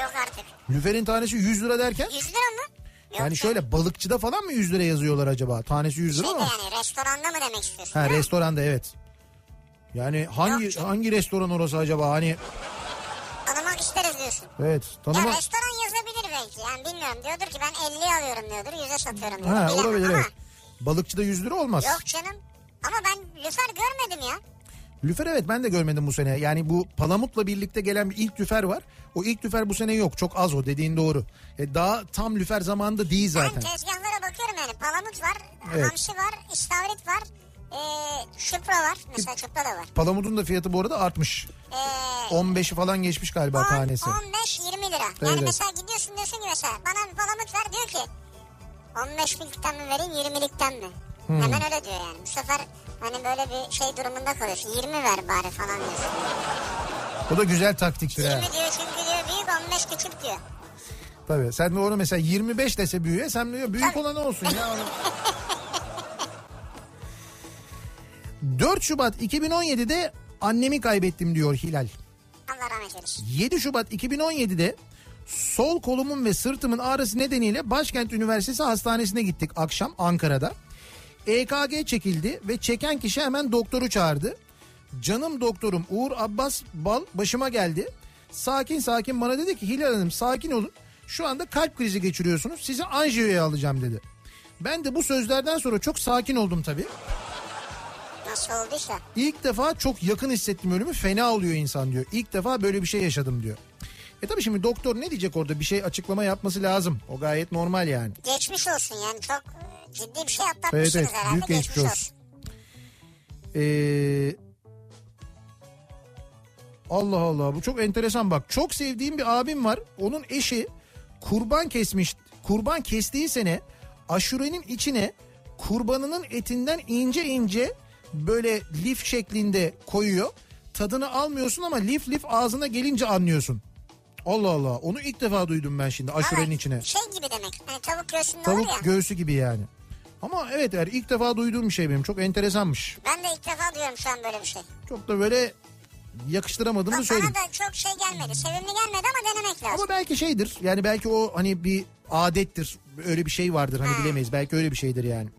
Yok artık. Lüferin tanesi 100 lira derken 100 lira mı? Yani şöyle balıkçıda falan mı 100 lira yazıyorlar acaba? Tanesi 100 lira Şeyde ama. yani restoranda mı demek istiyorsun? Ha değil mi? restoranda evet. Yani hangi Yok canım. hangi restoran orası acaba? Hani Tanımak isteriz diyorsun. evet Ya tanıma. restoran yazabilir belki. Yani bilmiyorum. Diyordur ki ben 50'ye alıyorum diyordur. 100'e satıyorum diyordur. Ha Bilemem olabilir ama evet. Balıkçıda 100 lira olmaz. Yok canım. Ama ben lüfer görmedim ya. Lüfer evet ben de görmedim bu sene. Yani bu Palamut'la birlikte gelen bir ilk lüfer var. O ilk lüfer bu sene yok. Çok az o dediğin doğru. E, daha tam lüfer zamanında değil zaten. Ben tezgahlara bakıyorum yani. Palamut var, Evet. hamsi var, istavrit var. Ee, şupra var. Mesela şupra da var. Palamut'un da fiyatı bu arada artmış. Ee, 15'i falan geçmiş galiba 10, tanesi. 15, 20 lira. Yani Evet. mesela gidiyorsun diyorsun ki mesela bana bir palamut ver diyor ki 15'likten mi vereyim 20'likten mi? Hmm. Hemen öyle diyor yani. Bu sefer hani böyle bir şey durumunda kalıyorsun. 20 ver bari falan diyorsun. Bu da güzel taktiktir ha. 20 diyor çünkü diyor büyük 15 küçük diyor. Tabii sen de onu mesela 25 dese büyüğe sen diyor büyük olan olsun ya. Onu... 4 *laughs* Şubat 2017'de annemi kaybettim diyor Hilal. Allah rahmet eylesin. 7 Şubat 2017'de sol kolumun ve sırtımın ağrısı nedeniyle Başkent Üniversitesi Hastanesi'ne gittik akşam Ankara'da. EKG çekildi ve çeken kişi hemen doktoru çağırdı. Canım doktorum Uğur Abbas Bal başıma geldi. Sakin sakin bana dedi ki Hilal Hanım sakin olun. Şu anda kalp krizi geçiriyorsunuz. Sizi anjiyoya alacağım dedi. Ben de bu sözlerden sonra çok sakin oldum tabii. Nasıl olduysa. İlk defa çok yakın hissettim ölümü fena oluyor insan diyor. İlk defa böyle bir şey yaşadım diyor. E tabii şimdi doktor ne diyecek orada bir şey açıklama yapması lazım. O gayet normal yani. Geçmiş olsun yani çok ciddi bir şey atlatmışsınız Evet, evet, herhalde. büyük geçmiş geçmiş olsun. Ee, Allah Allah bu çok enteresan bak. Çok sevdiğim bir abim var. Onun eşi kurban kesmiş. Kurban kestiği sene aşurenin içine kurbanının etinden ince ince böyle lif şeklinde koyuyor. Tadını almıyorsun ama lif lif ağzına gelince anlıyorsun. Allah Allah onu ilk defa duydum ben şimdi aşurenin Ama içine. Şey gibi demek. Hani tavuk göğsünde olur ya. Tavuk göğsü gibi yani. Ama evet yani ilk defa duyduğum bir şey benim. Çok enteresanmış. Ben de ilk defa duyuyorum şu an böyle bir şey. Çok da böyle yakıştıramadığımı Bak, söyleyeyim. bana da çok şey gelmedi. Sevimli gelmedi ama denemek lazım. Ama belki şeydir. Yani belki o hani bir adettir. Öyle bir şey vardır hani Ha. bilemeyiz. Belki öyle bir şeydir yani.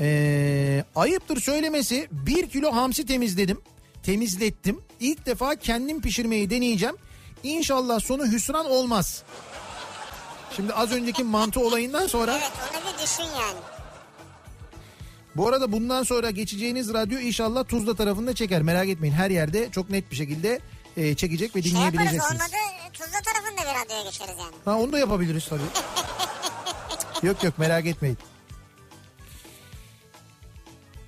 Ee, ayıptır söylemesi bir kilo hamsi temizledim. Temizlettim. İlk defa kendim pişirmeyi deneyeceğim. İnşallah sonu hüsran olmaz. Şimdi az önceki mantı olayından sonra Evet onu bir düşün yani. Bu arada bundan sonra geçeceğiniz radyo inşallah Tuzla tarafında çeker. Merak etmeyin her yerde çok net bir şekilde e, çekecek ve Şey yaparız dinleyebileceksiniz. olmadı Tuzla tarafında bir radyoya geçeriz yani. Ha onu da yapabiliriz tabii. *laughs* yok yok merak etmeyin.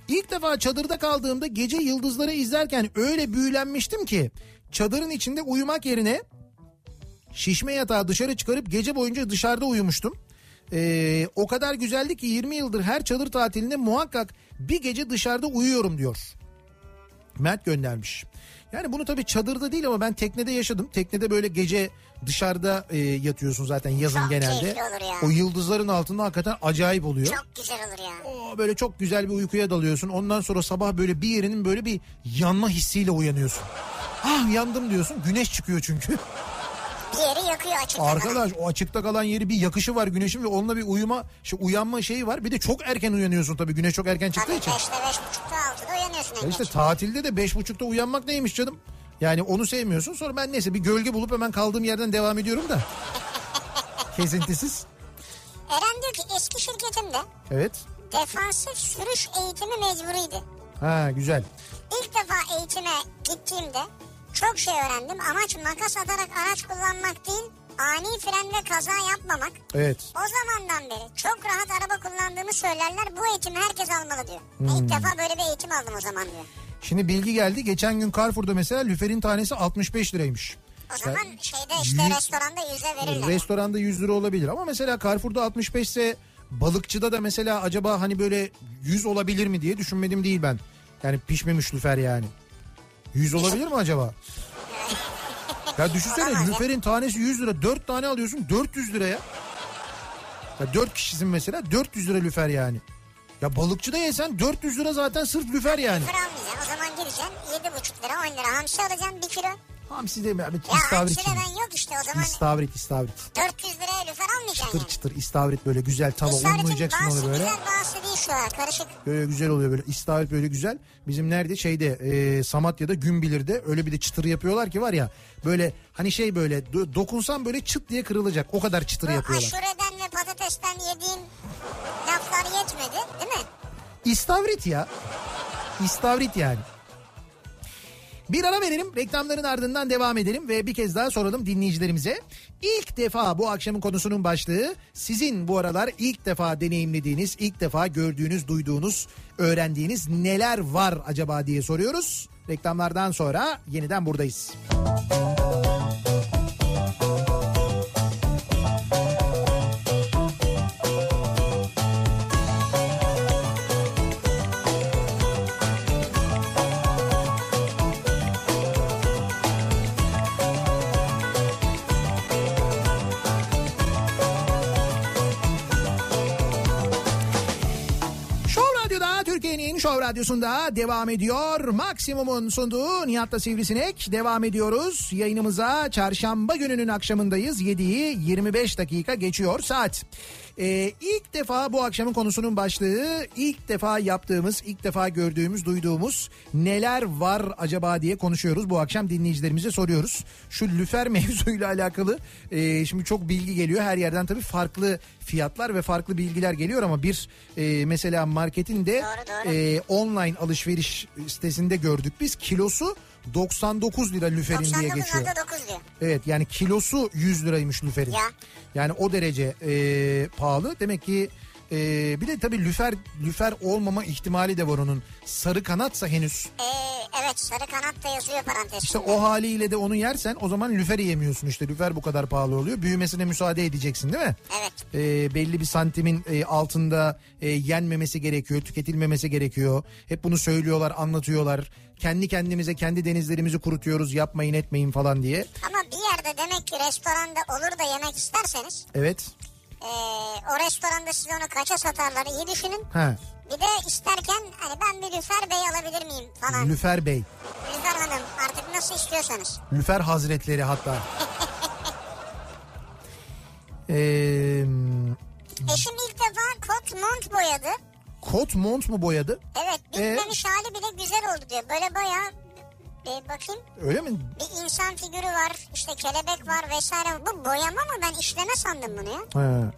İlk defa çadırda kaldığımda gece yıldızları izlerken öyle büyülenmiştim ki çadırın içinde uyumak yerine şişme yatağı dışarı çıkarıp gece boyunca dışarıda uyumuştum. Ee, o kadar güzeldi ki 20 yıldır her çadır tatilinde muhakkak bir gece dışarıda uyuyorum diyor. Mert göndermiş. Yani bunu tabii çadırda değil ama ben teknede yaşadım. Teknede böyle gece dışarıda e, yatıyorsun zaten yazın Çok genelde. ya. O yıldızların altında hakikaten acayip oluyor. Çok güzel olur ya. Oo, böyle çok güzel bir uykuya dalıyorsun. Ondan sonra sabah böyle bir yerinin böyle bir yanma hissiyle uyanıyorsun. Ah yandım diyorsun. Güneş çıkıyor çünkü. *laughs* Bir yeri yakıyor açıkta. Arkadaş o açıkta kalan yeri bir yakışı var güneşin ve onunla bir uyuma, şey, uyanma şeyi var. Bir de çok erken uyanıyorsun tabii. Güneş çok erken çıktığı Tabii için. 5'te 5.30'da 6'da uyanıyorsun Ya işte geç. tatilde de beş buçukta uyanmak neymiş canım? Yani onu sevmiyorsun. Sonra ben neyse bir gölge bulup hemen kaldığım yerden devam ediyorum da. *laughs* Kesintisiz. Eren diyor ki eski şirketimde Evet. defansif sürüş eğitimi mecburiydi. Ha güzel. İlk defa eğitime gittiğimde çok şey öğrendim. Amaç makas atarak araç kullanmak değil, ani frenle kaza yapmamak. Evet. O zamandan beri çok rahat araba kullandığımı söylerler. Bu eğitimi herkes almalı diyor. Hmm. İlk defa böyle bir eğitim aldım o zaman diyor. Şimdi bilgi geldi. Geçen gün Carrefour'da mesela lüferin tanesi 65 liraymış. O zaman şeyde işte yüz- restoranda yüze verirler. Restoranda 100 lira olabilir ama mesela Carrefour'da 65 ise balıkçıda da mesela acaba hani böyle 100 olabilir mi diye düşünmedim değil ben. Yani pişmemiş lüfer yani. 100 olabilir mi acaba? Ya düşünsene lüferin tanesi 100 lira. 4 tane alıyorsun 400 liraya. Ya 4 kişisin mesela 400 lira lüfer yani. Ya balıkçıda yesen 400 lira zaten sırf lüfer yani. Lüfer almayacaksın. O zaman gideceksin 7,5 lira 10 lira hamsi alacaksın 1 kilo. Hamsi de mi? Ya İstavrit hamsi ben yok işte o zaman İstavrit istavrit. 400 liraya lüfer almayacaksın Çıtır yani. çıtır istavrit böyle güzel tava unlayacaksın onu böyle. güzel bazısı değil şu an karışık. Böyle güzel oluyor böyle istavrit böyle güzel. Bizim nerede şeyde e, Samatya'da Günbilir'de öyle bir de çıtır yapıyorlar ki var ya böyle hani şey böyle do- dokunsan böyle çıt diye kırılacak o kadar çıtır Bu yapıyorlar. aşureden ve patatesten yediğin laflar yetmedi değil mi? İstavrit ya. İstavrit yani. Bir ara verelim reklamların ardından devam edelim ve bir kez daha soralım dinleyicilerimize. İlk defa bu akşamın konusunun başlığı sizin bu aralar ilk defa deneyimlediğiniz, ilk defa gördüğünüz, duyduğunuz, öğrendiğiniz neler var acaba diye soruyoruz. Reklamlardan sonra yeniden buradayız. Show Show Radyosu'nda devam ediyor. Maksimum'un sunduğu Nihat'la Sivrisinek devam ediyoruz. Yayınımıza çarşamba gününün akşamındayız. 7'yi 25 dakika geçiyor saat. Ee, ilk defa bu akşamın konusunun başlığı ilk defa yaptığımız, ilk defa gördüğümüz, duyduğumuz neler var acaba diye konuşuyoruz. Bu akşam dinleyicilerimize soruyoruz. Şu lüfer *laughs* mevzuyla alakalı e, şimdi çok bilgi geliyor. Her yerden tabii farklı fiyatlar ve farklı bilgiler geliyor ama bir e, mesela marketin de Doğru, doğru. e, online alışveriş sitesinde gördük biz kilosu 99 lira lüferin diye geçiyor. 99.9 diyor. Evet yani kilosu 100 liraymış lüferin. Ya. Yani o derece e, pahalı. Demek ki e, bir de tabii lüfer lüfer olmama ihtimali de var onun. Sarı kanatsa henüz. Ee, evet sarı kanat da yazıyor parantez. İşte o haliyle de onu yersen o zaman lüfer yemiyorsun işte. Lüfer bu kadar pahalı oluyor. Büyümesine müsaade edeceksin değil mi? Evet. E, belli bir santimin e, altında e, yenmemesi gerekiyor, tüketilmemesi gerekiyor. Hep bunu söylüyorlar, anlatıyorlar. Kendi kendimize kendi denizlerimizi kurutuyoruz, yapmayın etmeyin falan diye. Ama bir yerde demek ki restoranda olur da yemek isterseniz Evet. Ee, o restoranda size onu kaça satarlar iyi düşünün. Ha, Bir de isterken hani ben bir Lüfer Bey alabilir miyim falan. Lüfer Bey. Lüfer Hanım artık nasıl istiyorsanız. Lüfer Hazretleri hatta. *laughs* Ee, Eşim ilk defa kot mont boyadı. kot mont mu boyadı? Evet Ee? bitmemiş hali bile güzel oldu diyor. Böyle bayağı e, bakayım Öyle mi? bir insan figürü var işte kelebek var vesaire. Bu boyama mı ben işleme sandım bunu ya. Ha.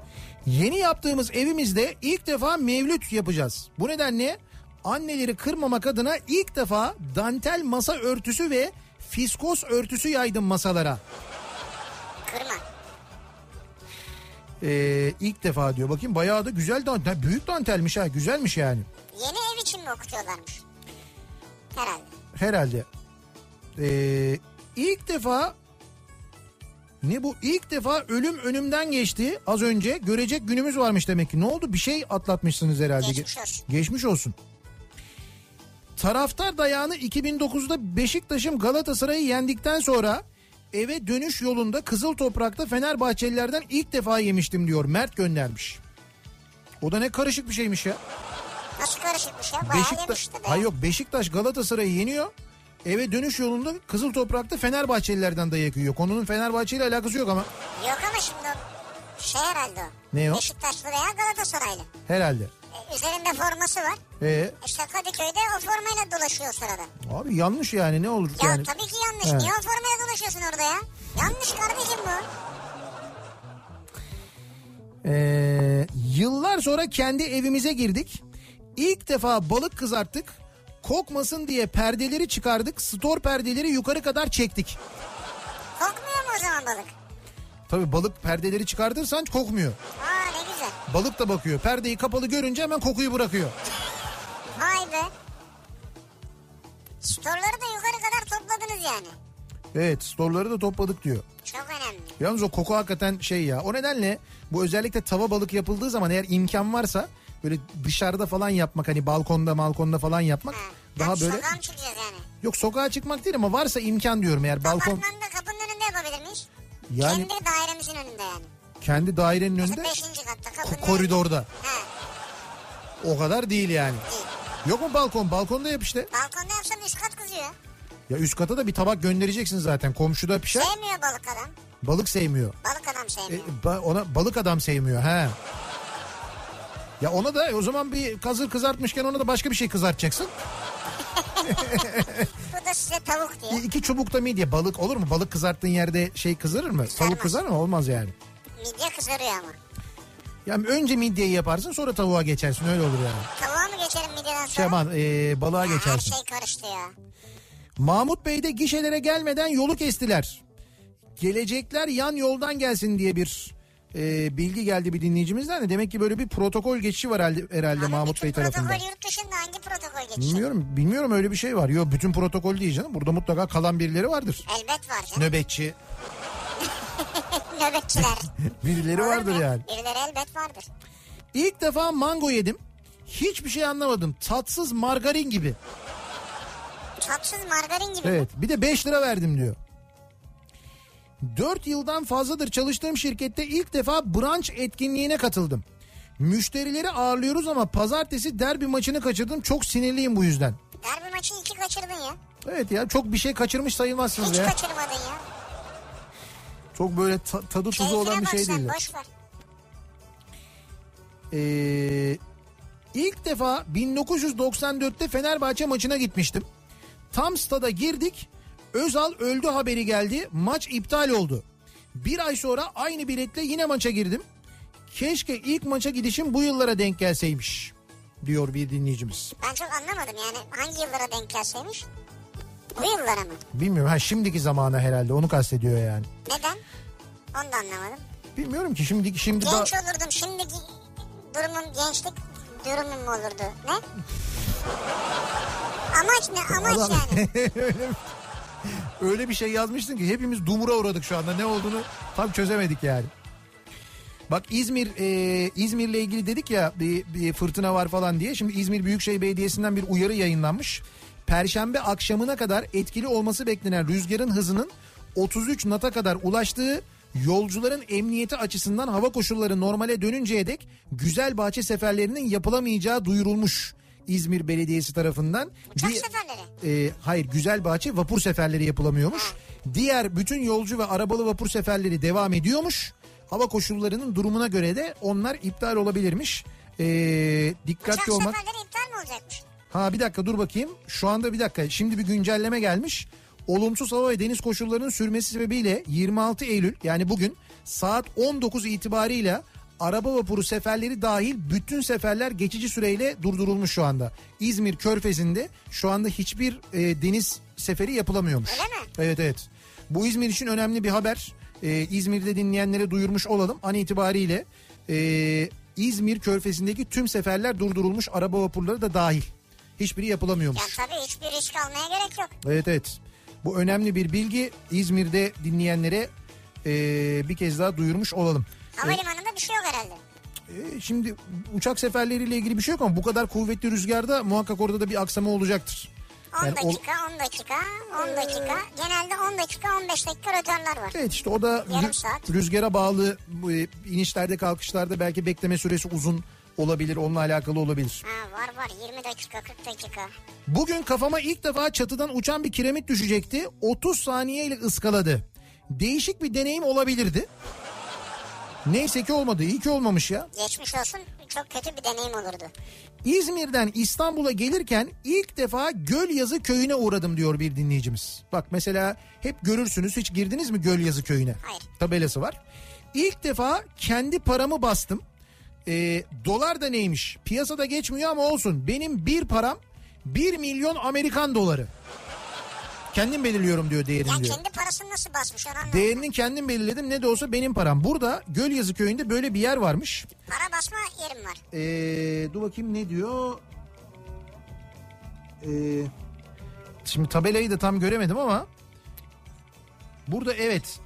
Yeni yaptığımız evimizde ilk defa mevlüt yapacağız. Bu nedenle anneleri kırmamak adına ilk defa dantel masa örtüsü ve fiskos örtüsü yaydım masalara. Kırma. Ee, ilk defa diyor. Bakayım bayağı da güzel dantel. Büyük dantelmiş ha. Güzelmiş yani. Yeni ev için mi okutuyorlarmış? Herhalde. Herhalde. Ee, ilk defa Ne bu? İlk defa ölüm önümden geçti az önce. Görecek günümüz varmış demek ki. Ne oldu? Bir şey atlatmışsınız herhalde. Geçmiş olsun. Geçmiş olsun. Taraftar dayağını 2009'da Beşiktaş'ım Galatasaray'ı yendikten sonra eve dönüş yolunda Kızıl Toprak'ta Fenerbahçelilerden ilk defa yemiştim diyor. Mert göndermiş. O da ne karışık bir şeymiş ya. Nasıl karışıkmış ya? Bayağı Beşiktaş, yemişti be. hayır yok Beşiktaş Galatasaray'ı yeniyor. Eve dönüş yolunda Kızıl Toprak'ta Fenerbahçelilerden dayak yiyor. Konunun Fenerbahçe ile alakası yok ama Yok ama şimdi şey herhalde o. Ne o? Beşiktaşlı veya Galatasaraylı. herhalde. E, üzerinde forması var. Ee, İşte Kadıköy'de o formayla dolaşıyor sırada. abi yanlış yani ne olur Ya yani. tabii ki yanlış. He. Niye o formayla dolaşıyorsun orada ya? Yanlış kardeşim bu. Ee, yıllar sonra kendi evimize girdik. İlk defa balık kızarttık. Kokmasın diye perdeleri çıkardık. Stor perdeleri yukarı kadar çektik. Kokmuyor mu o zaman balık? Tabii balık perdeleri çıkartırsan kokmuyor. Aa ne güzel. Balık da bakıyor. Perdeyi kapalı görünce hemen kokuyu bırakıyor. Vay be. Storları da yukarı kadar topladınız yani. Evet storları da topladık diyor. Çok önemli. Yalnız o koku hakikaten şey ya. O nedenle bu özellikle tava balık yapıldığı zaman eğer imkan varsa böyle dışarıda falan yapmak hani balkonda balkonda falan yapmak Ha. daha Yani böyle Sokağa çıkacağız yani? yok sokağa çıkmak değil ama varsa imkan diyorum eğer balkon Apartmanda kapının önünde yapabilir miyiz? yani Kendi dairemizin önünde yani. kendi dairenin önünde beşinci katta ko- kapının koridorda. He o kadar değil yani. değil. Yok mu balkon? Balkonda yap işte. Balkonda yapsam üst kat kızıyor. Ya üst kata da bir tabak göndereceksin zaten. Komşuda pişer. Sevmiyor balık adam. Balık sevmiyor. Balık adam E, sevmiyor. ba- ona balık adam sevmiyor ha. Ya ona da o zaman bir kazır kızartmışken ona da başka bir şey kızartacaksın. *laughs* Bu da size tavuk diyor. İ- İki çubukta midye balık olur mu? Balık kızarttığın yerde şey kızarır mı? Tavuk kızar mı? Olmaz yani. Midye kızarıyor ama. Yani önce midyeyi yaparsın sonra tavuğa geçersin öyle olur yani. Tavuğa mı geçelim midyeden sonra? Şey aman e, balığa Her geçersin. şey karıştı ya. Mahmut Bey de gişelere gelmeden yolu kestiler. Gelecekler yan yoldan gelsin diye bir e, bilgi geldi bir dinleyicimizden de. Demek ki böyle bir protokol geçişi var herhalde, herhalde Abi Mahmut Bey tarafından. protokol yurt dışında hangi protokol geçiyor? Bilmiyorum, bilmiyorum öyle bir şey var. Yok bütün protokol değil canım. Burada mutlaka kalan birileri vardır. Elbet var canım. Nöbetçi *laughs* Nöbetçiler. *laughs* birileri Olur vardır mu? yani. Birileri elbet vardır. İlk defa mango yedim. Hiçbir şey anlamadım. Tatsız margarin gibi. Tatsız margarin gibi. Evet bir de 5 lira verdim diyor. 4 yıldan fazladır çalıştığım şirkette ilk defa brunch etkinliğine katıldım. Müşterileri ağırlıyoruz ama pazartesi derbi maçını kaçırdım. Çok sinirliyim bu yüzden. Derbi maçı iki kaçırdın ya. Evet ya çok bir şey kaçırmış sayılmazsınız Hiç ya. kaçırmadın ya. Çok böyle ta- tadı tuzu Keyfine olan bir şey değil. Boş ver. Ee, ilk defa 1994'te Fenerbahçe maçına gitmiştim. Tam stada girdik. Özal öldü haberi geldi. Maç iptal oldu. Bir ay sonra aynı biletle yine maça girdim. Keşke ilk maça gidişim bu yıllara denk gelseymiş. Diyor bir dinleyicimiz. Ben çok anlamadım yani hangi yıllara denk gelseymiş? Bu yıllara mı? Bilmiyorum ha şimdiki zamana herhalde onu kastediyor yani. Neden? Onu da anlamadım. Bilmiyorum ki şimdi şimdi. Genç olurdum şimdiki durumum gençlik durumum mu olurdu? Ne? *laughs* Amaç ne? Amaç Adam- yani. *laughs* Öyle bir şey yazmışsın ki hepimiz dumura uğradık şu anda. Ne olduğunu tam çözemedik yani. Bak İzmir e, İzmir'le ilgili dedik ya bir, bir fırtına var falan diye. Şimdi İzmir Büyükşehir Belediyesi'nden bir uyarı yayınlanmış. Perşembe akşamına kadar etkili olması beklenen rüzgarın hızının 33 nata kadar ulaştığı yolcuların emniyeti açısından hava koşulları normale dönünceye dek güzel bahçe seferlerinin yapılamayacağı duyurulmuş İzmir Belediyesi tarafından. Uçak Bir- seferleri. e, hayır güzel bahçe vapur seferleri yapılamıyormuş. Diğer bütün yolcu ve arabalı vapur seferleri devam ediyormuş. Hava koşullarının durumuna göre de onlar iptal olabilirmiş. E, dikkatli Uçak olmak. seferleri iptal mi olacakmış? Ha bir dakika dur bakayım. Şu anda bir dakika. Şimdi bir güncelleme gelmiş. Olumsuz hava ve deniz koşullarının sürmesi sebebiyle 26 Eylül yani bugün saat 19 itibarıyla araba vapuru seferleri dahil bütün seferler geçici süreyle durdurulmuş şu anda. İzmir Körfezi'nde şu anda hiçbir e, deniz seferi yapılamıyormuş. Öyle mi? Evet evet. Bu İzmir için önemli bir haber. Ee, İzmir'de dinleyenlere duyurmuş olalım. An itibariyle e, İzmir Körfezi'ndeki tüm seferler durdurulmuş. Araba vapurları da dahil. Hiçbiri Ya yapılamıyormuş. tabii hiçbir risk almaya gerek yok. Evet evet. Bu önemli bir bilgi. İzmir'de dinleyenlere e, bir kez daha duyurmuş olalım. Havalimanında bir şey yok herhalde. E, şimdi uçak seferleriyle ilgili bir şey yok ama bu kadar kuvvetli rüzgarda muhakkak orada da bir aksama olacaktır. 10 Yani o- dakika, 10 dakika, 10 dakika. Genelde 10 dakika, 15 dakika rötarlar var. Evet işte o da rü- rüzgara bağlı e, inişlerde kalkışlarda belki bekleme süresi uzun olabilir onunla alakalı olabilir. Ha, var var 20 dakika, 40 dakika. Bugün kafama ilk defa çatıdan uçan bir kiremit düşecekti. 30 saniyeyle ıskaladı. Değişik bir deneyim olabilirdi. Neyse ki olmadı. İyi ki olmamış ya. Geçmiş olsun çok kötü bir deneyim olurdu. İzmir'den İstanbul'a gelirken ilk defa Gölyazı köyüne uğradım diyor bir dinleyicimiz. Bak mesela hep görürsünüz hiç girdiniz mi Gölyazı köyüne? Hayır. Tabelası var. İlk defa kendi paramı bastım. Ee, dolar da neymiş? Piyasada geçmiyor ama olsun. Benim bir param 1 milyon Amerikan doları. Kendim belirliyorum diyor değerini Ya diyor. kendi parasını nasıl basmış anlamadım. Değerini kendim belirledim ne de olsa benim param. Burada Gölyazı köyünde böyle bir yer varmış. Para basma yerim var. Ee, dur bakayım ne diyor. Ee, şimdi tabelayı da tam göremedim ama burada evet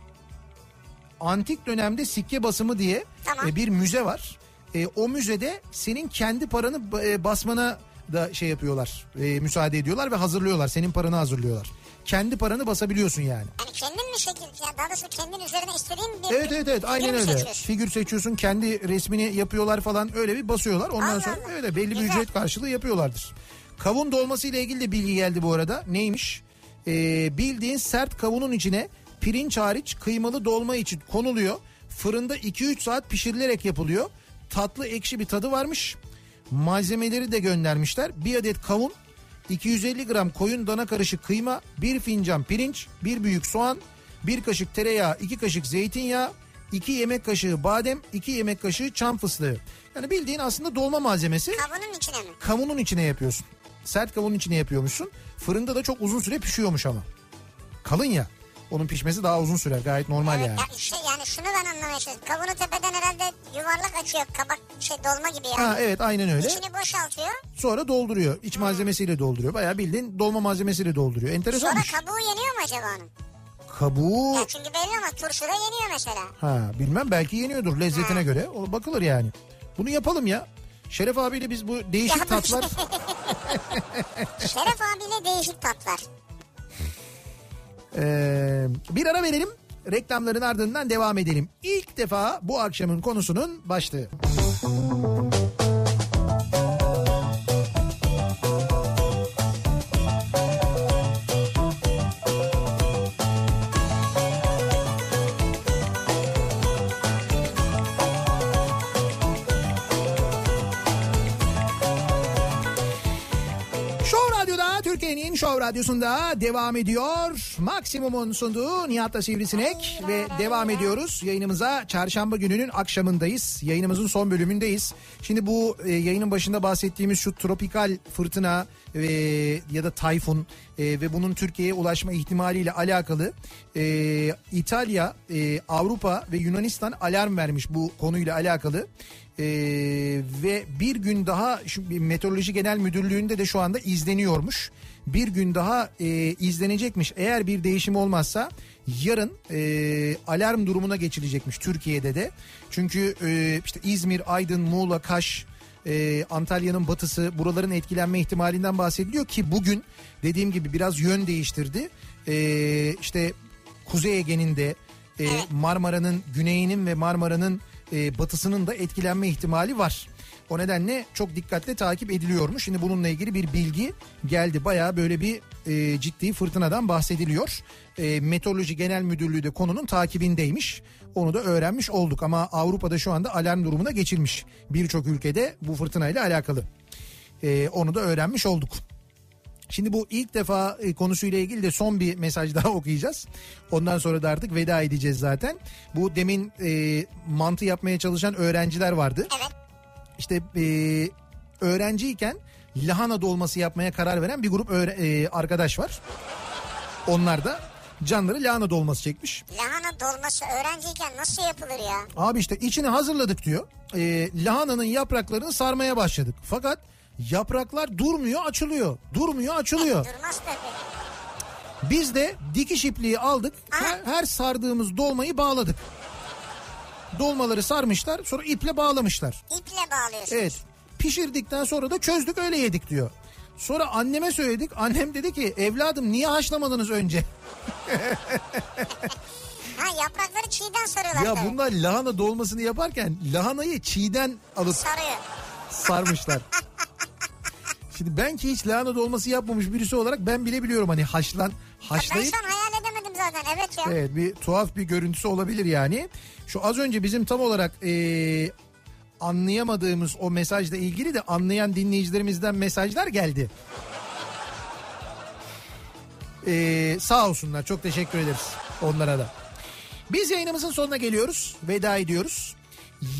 antik dönemde sikke basımı diye Tamam. e, bir müze var. E, o müzede senin kendi paranı e, basmana da şey yapıyorlar. e, müsaade ediyorlar ve hazırlıyorlar. Senin paranı hazırlıyorlar. Kendi paranı basabiliyorsun yani. Yani kendin mi şekil, ya daha doğrusu kendin üzerine istediğin bir Evet evet evet aynen öyle. seçiyorsun? Figür seçiyorsun kendi resmini yapıyorlar falan öyle bir basıyorlar. Ondan Allah sonra Allah. öyle belli bir Güzel. ücret karşılığı yapıyorlardır. Kavun dolması ile ilgili de bilgi geldi bu arada. Neymiş? Ee, bildiğin sert kavunun içine pirinç hariç kıymalı dolma için konuluyor. Fırında 2-3 saat pişirilerek yapılıyor. Tatlı ekşi bir tadı varmış. Malzemeleri de göndermişler. Bir adet kavun, 250 gram koyun dana karışık kıyma, bir fincan pirinç, bir büyük soğan, bir kaşık tereyağı, iki kaşık zeytinyağı, iki yemek kaşığı badem, iki yemek kaşığı çam fıstığı. Yani bildiğin aslında dolma malzemesi Kavunun içine mi? kavunun içine yapıyorsun. Sert kavunun içine yapıyormuşsun. Fırında da çok uzun süre pişiyormuş ama. Kalın ya. Onun pişmesi daha uzun sürer gayet normal Evet yani. ya işte yani şunu ben anlamaya çalışıyorum. Kavunu tepeden herhalde yuvarlak açıyor. Kabak şey dolma gibi yani. Ha evet aynen öyle. İçini boşaltıyor. Sonra dolduruyor. İç malzemesiyle dolduruyor. Bayağı bildiğin dolma malzemesiyle dolduruyor. Sonra Enteresanmış. kabuğu yeniyor mu acaba onun? Kabuğu Ya çünkü belli ama turşuda yeniyor mesela. ha bilmem belki yeniyordur lezzetine göre. O bakılır yani. Bunu yapalım ya. Şeref abiyle biz bu değişik Ya tatlar *laughs* Şeref abiyle değişik tatlar. Ee, bir ara verelim. Reklamların ardından devam edelim. İlk defa bu akşamın konusunun başlığı. Show Radyosu'nda devam ediyor. Maksimum'un sunduğu Nihat'la Sivrisinek ve devam ediyoruz. Yayınımıza çarşamba gününün akşamındayız. Yayınımızın son bölümündeyiz. Şimdi bu e, yayının başında bahsettiğimiz şu tropikal fırtına e, ya da tayfun e, ve bunun Türkiye'ye ulaşma ihtimaliyle alakalı e, İtalya, e, Avrupa ve Yunanistan alarm vermiş bu konuyla alakalı. Ee, ve bir gün daha şu Meteoroloji Genel Müdürlüğü'nde de şu anda izleniyormuş. Bir gün daha e, izlenecekmiş. Eğer bir değişim olmazsa yarın e, alarm durumuna geçilecekmiş Türkiye'de de. Çünkü e, işte İzmir, Aydın, Muğla, Kaş, e, Antalya'nın batısı buraların etkilenme ihtimalinden bahsediliyor ki bugün dediğim gibi biraz yön değiştirdi. E, işte Kuzey Ege'nin de e, Marmara'nın güneyinin ve Marmara'nın e, batısının da etkilenme ihtimali var. O nedenle çok dikkatle takip ediliyormuş. Şimdi bununla ilgili bir bilgi geldi. Bayağı böyle bir e, ciddi fırtınadan bahsediliyor. E, Meteoroloji Genel Müdürlüğü de konunun takibindeymiş. Onu da öğrenmiş olduk ama Avrupa'da şu anda alarm durumuna geçilmiş. Birçok ülkede bu fırtınayla alakalı. E, onu da öğrenmiş olduk. Şimdi bu ilk defa e, konusuyla ilgili de son bir mesaj *laughs* daha okuyacağız. Ondan sonra da artık veda edeceğiz zaten. Bu demin e, mantı yapmaya çalışan öğrenciler vardı. Evet. İşte e, öğrenciyken lahana dolması yapmaya karar veren bir grup e, arkadaş var. Onlar da canları lahana dolması çekmiş. Lahana dolması öğrenciyken nasıl yapılır ya? Abi işte içini hazırladık diyor. E, lahananın yapraklarını sarmaya başladık. Fakat yapraklar durmuyor açılıyor. Durmuyor açılıyor. Durmaz tabii. Biz de dikiş ipliği aldık. Her, her sardığımız dolmayı bağladık. Dolmaları sarmışlar sonra iple bağlamışlar. İple bağlıyorsunuz. Evet. Pişirdikten sonra da çözdük öyle yedik diyor. Sonra anneme söyledik. Annem dedi ki evladım niye haşlamadınız önce? *laughs* Ha yaprakları çiğden sarıyorlar Ya tabii. bunlar lahana dolmasını yaparken lahanayı çiğden alıp Sarıyor. sarmışlar. *laughs* Şimdi ben ki hiç lahana dolması yapmamış birisi olarak ben bile biliyorum hani haşlan Ben haşlayıp hayal edemedim zaten evet ya. evet bir tuhaf bir görüntüsü olabilir yani. Şu az önce bizim tam olarak eee, anlayamadığımız o mesajla ilgili de anlayan dinleyicilerimizden mesajlar geldi. Eee, sağ olsunlar çok teşekkür ederiz onlara da. Biz yayınımızın sonuna geliyoruz. Veda ediyoruz.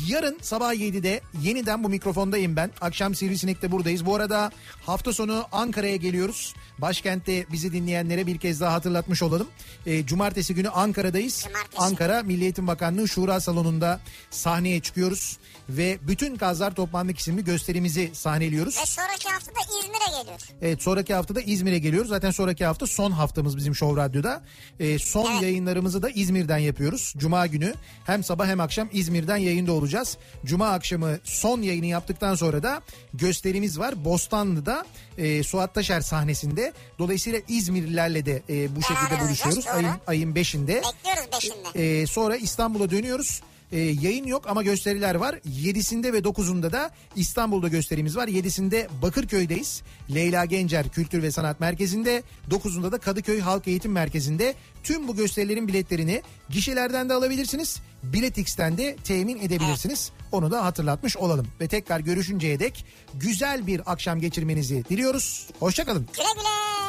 Yarın sabah 7'de yeniden bu mikrofondayım ben. Akşam Sivrisinek'te buradayız. Bu arada hafta sonu Ankara'ya geliyoruz. Başkentte bizi dinleyenlere bir kez daha hatırlatmış olalım. Ee, cumartesi günü Ankara'dayız. Cumartesi. Ankara Milli Eğitim Bakanlığı Şura Salonu'nda sahneye çıkıyoruz. Ve bütün Kazlar Toplandık isimli gösterimizi sahneliyoruz. Ve sonraki hafta da İzmir'e geliyor. Evet sonraki hafta da İzmir'e geliyoruz. Zaten sonraki hafta son haftamız bizim Show Radyo'da. Ee, son Evet. yayınlarımızı da İzmir'den yapıyoruz. Cuma günü hem sabah hem akşam İzmir'den yayında olacağız. Cuma akşamı son yayını yaptıktan sonra da gösterimiz var. Bostanlı'da e, Suat Taşer sahnesinde. Dolayısıyla İzmirlilerle de e, bu şekilde buluşuyoruz. Ayın, ayın 5'inde. Bekliyoruz beşinde. Ee, sonra İstanbul'a dönüyoruz. Ee, yayın yok ama gösteriler var. 7'sinde ve 9'unda da İstanbul'da gösterimiz var. 7'sinde Bakırköy'deyiz. Leyla Gencer Kültür ve Sanat Merkezi'nde. 9'unda da Kadıköy Halk Eğitim Merkezi'nde. Tüm bu gösterilerin biletlerini gişelerden de alabilirsiniz. Biletix'ten de temin edebilirsiniz. Onu da hatırlatmış olalım. Ve tekrar görüşünceye dek güzel bir akşam geçirmenizi diliyoruz. Hoşçakalın. Güle güle.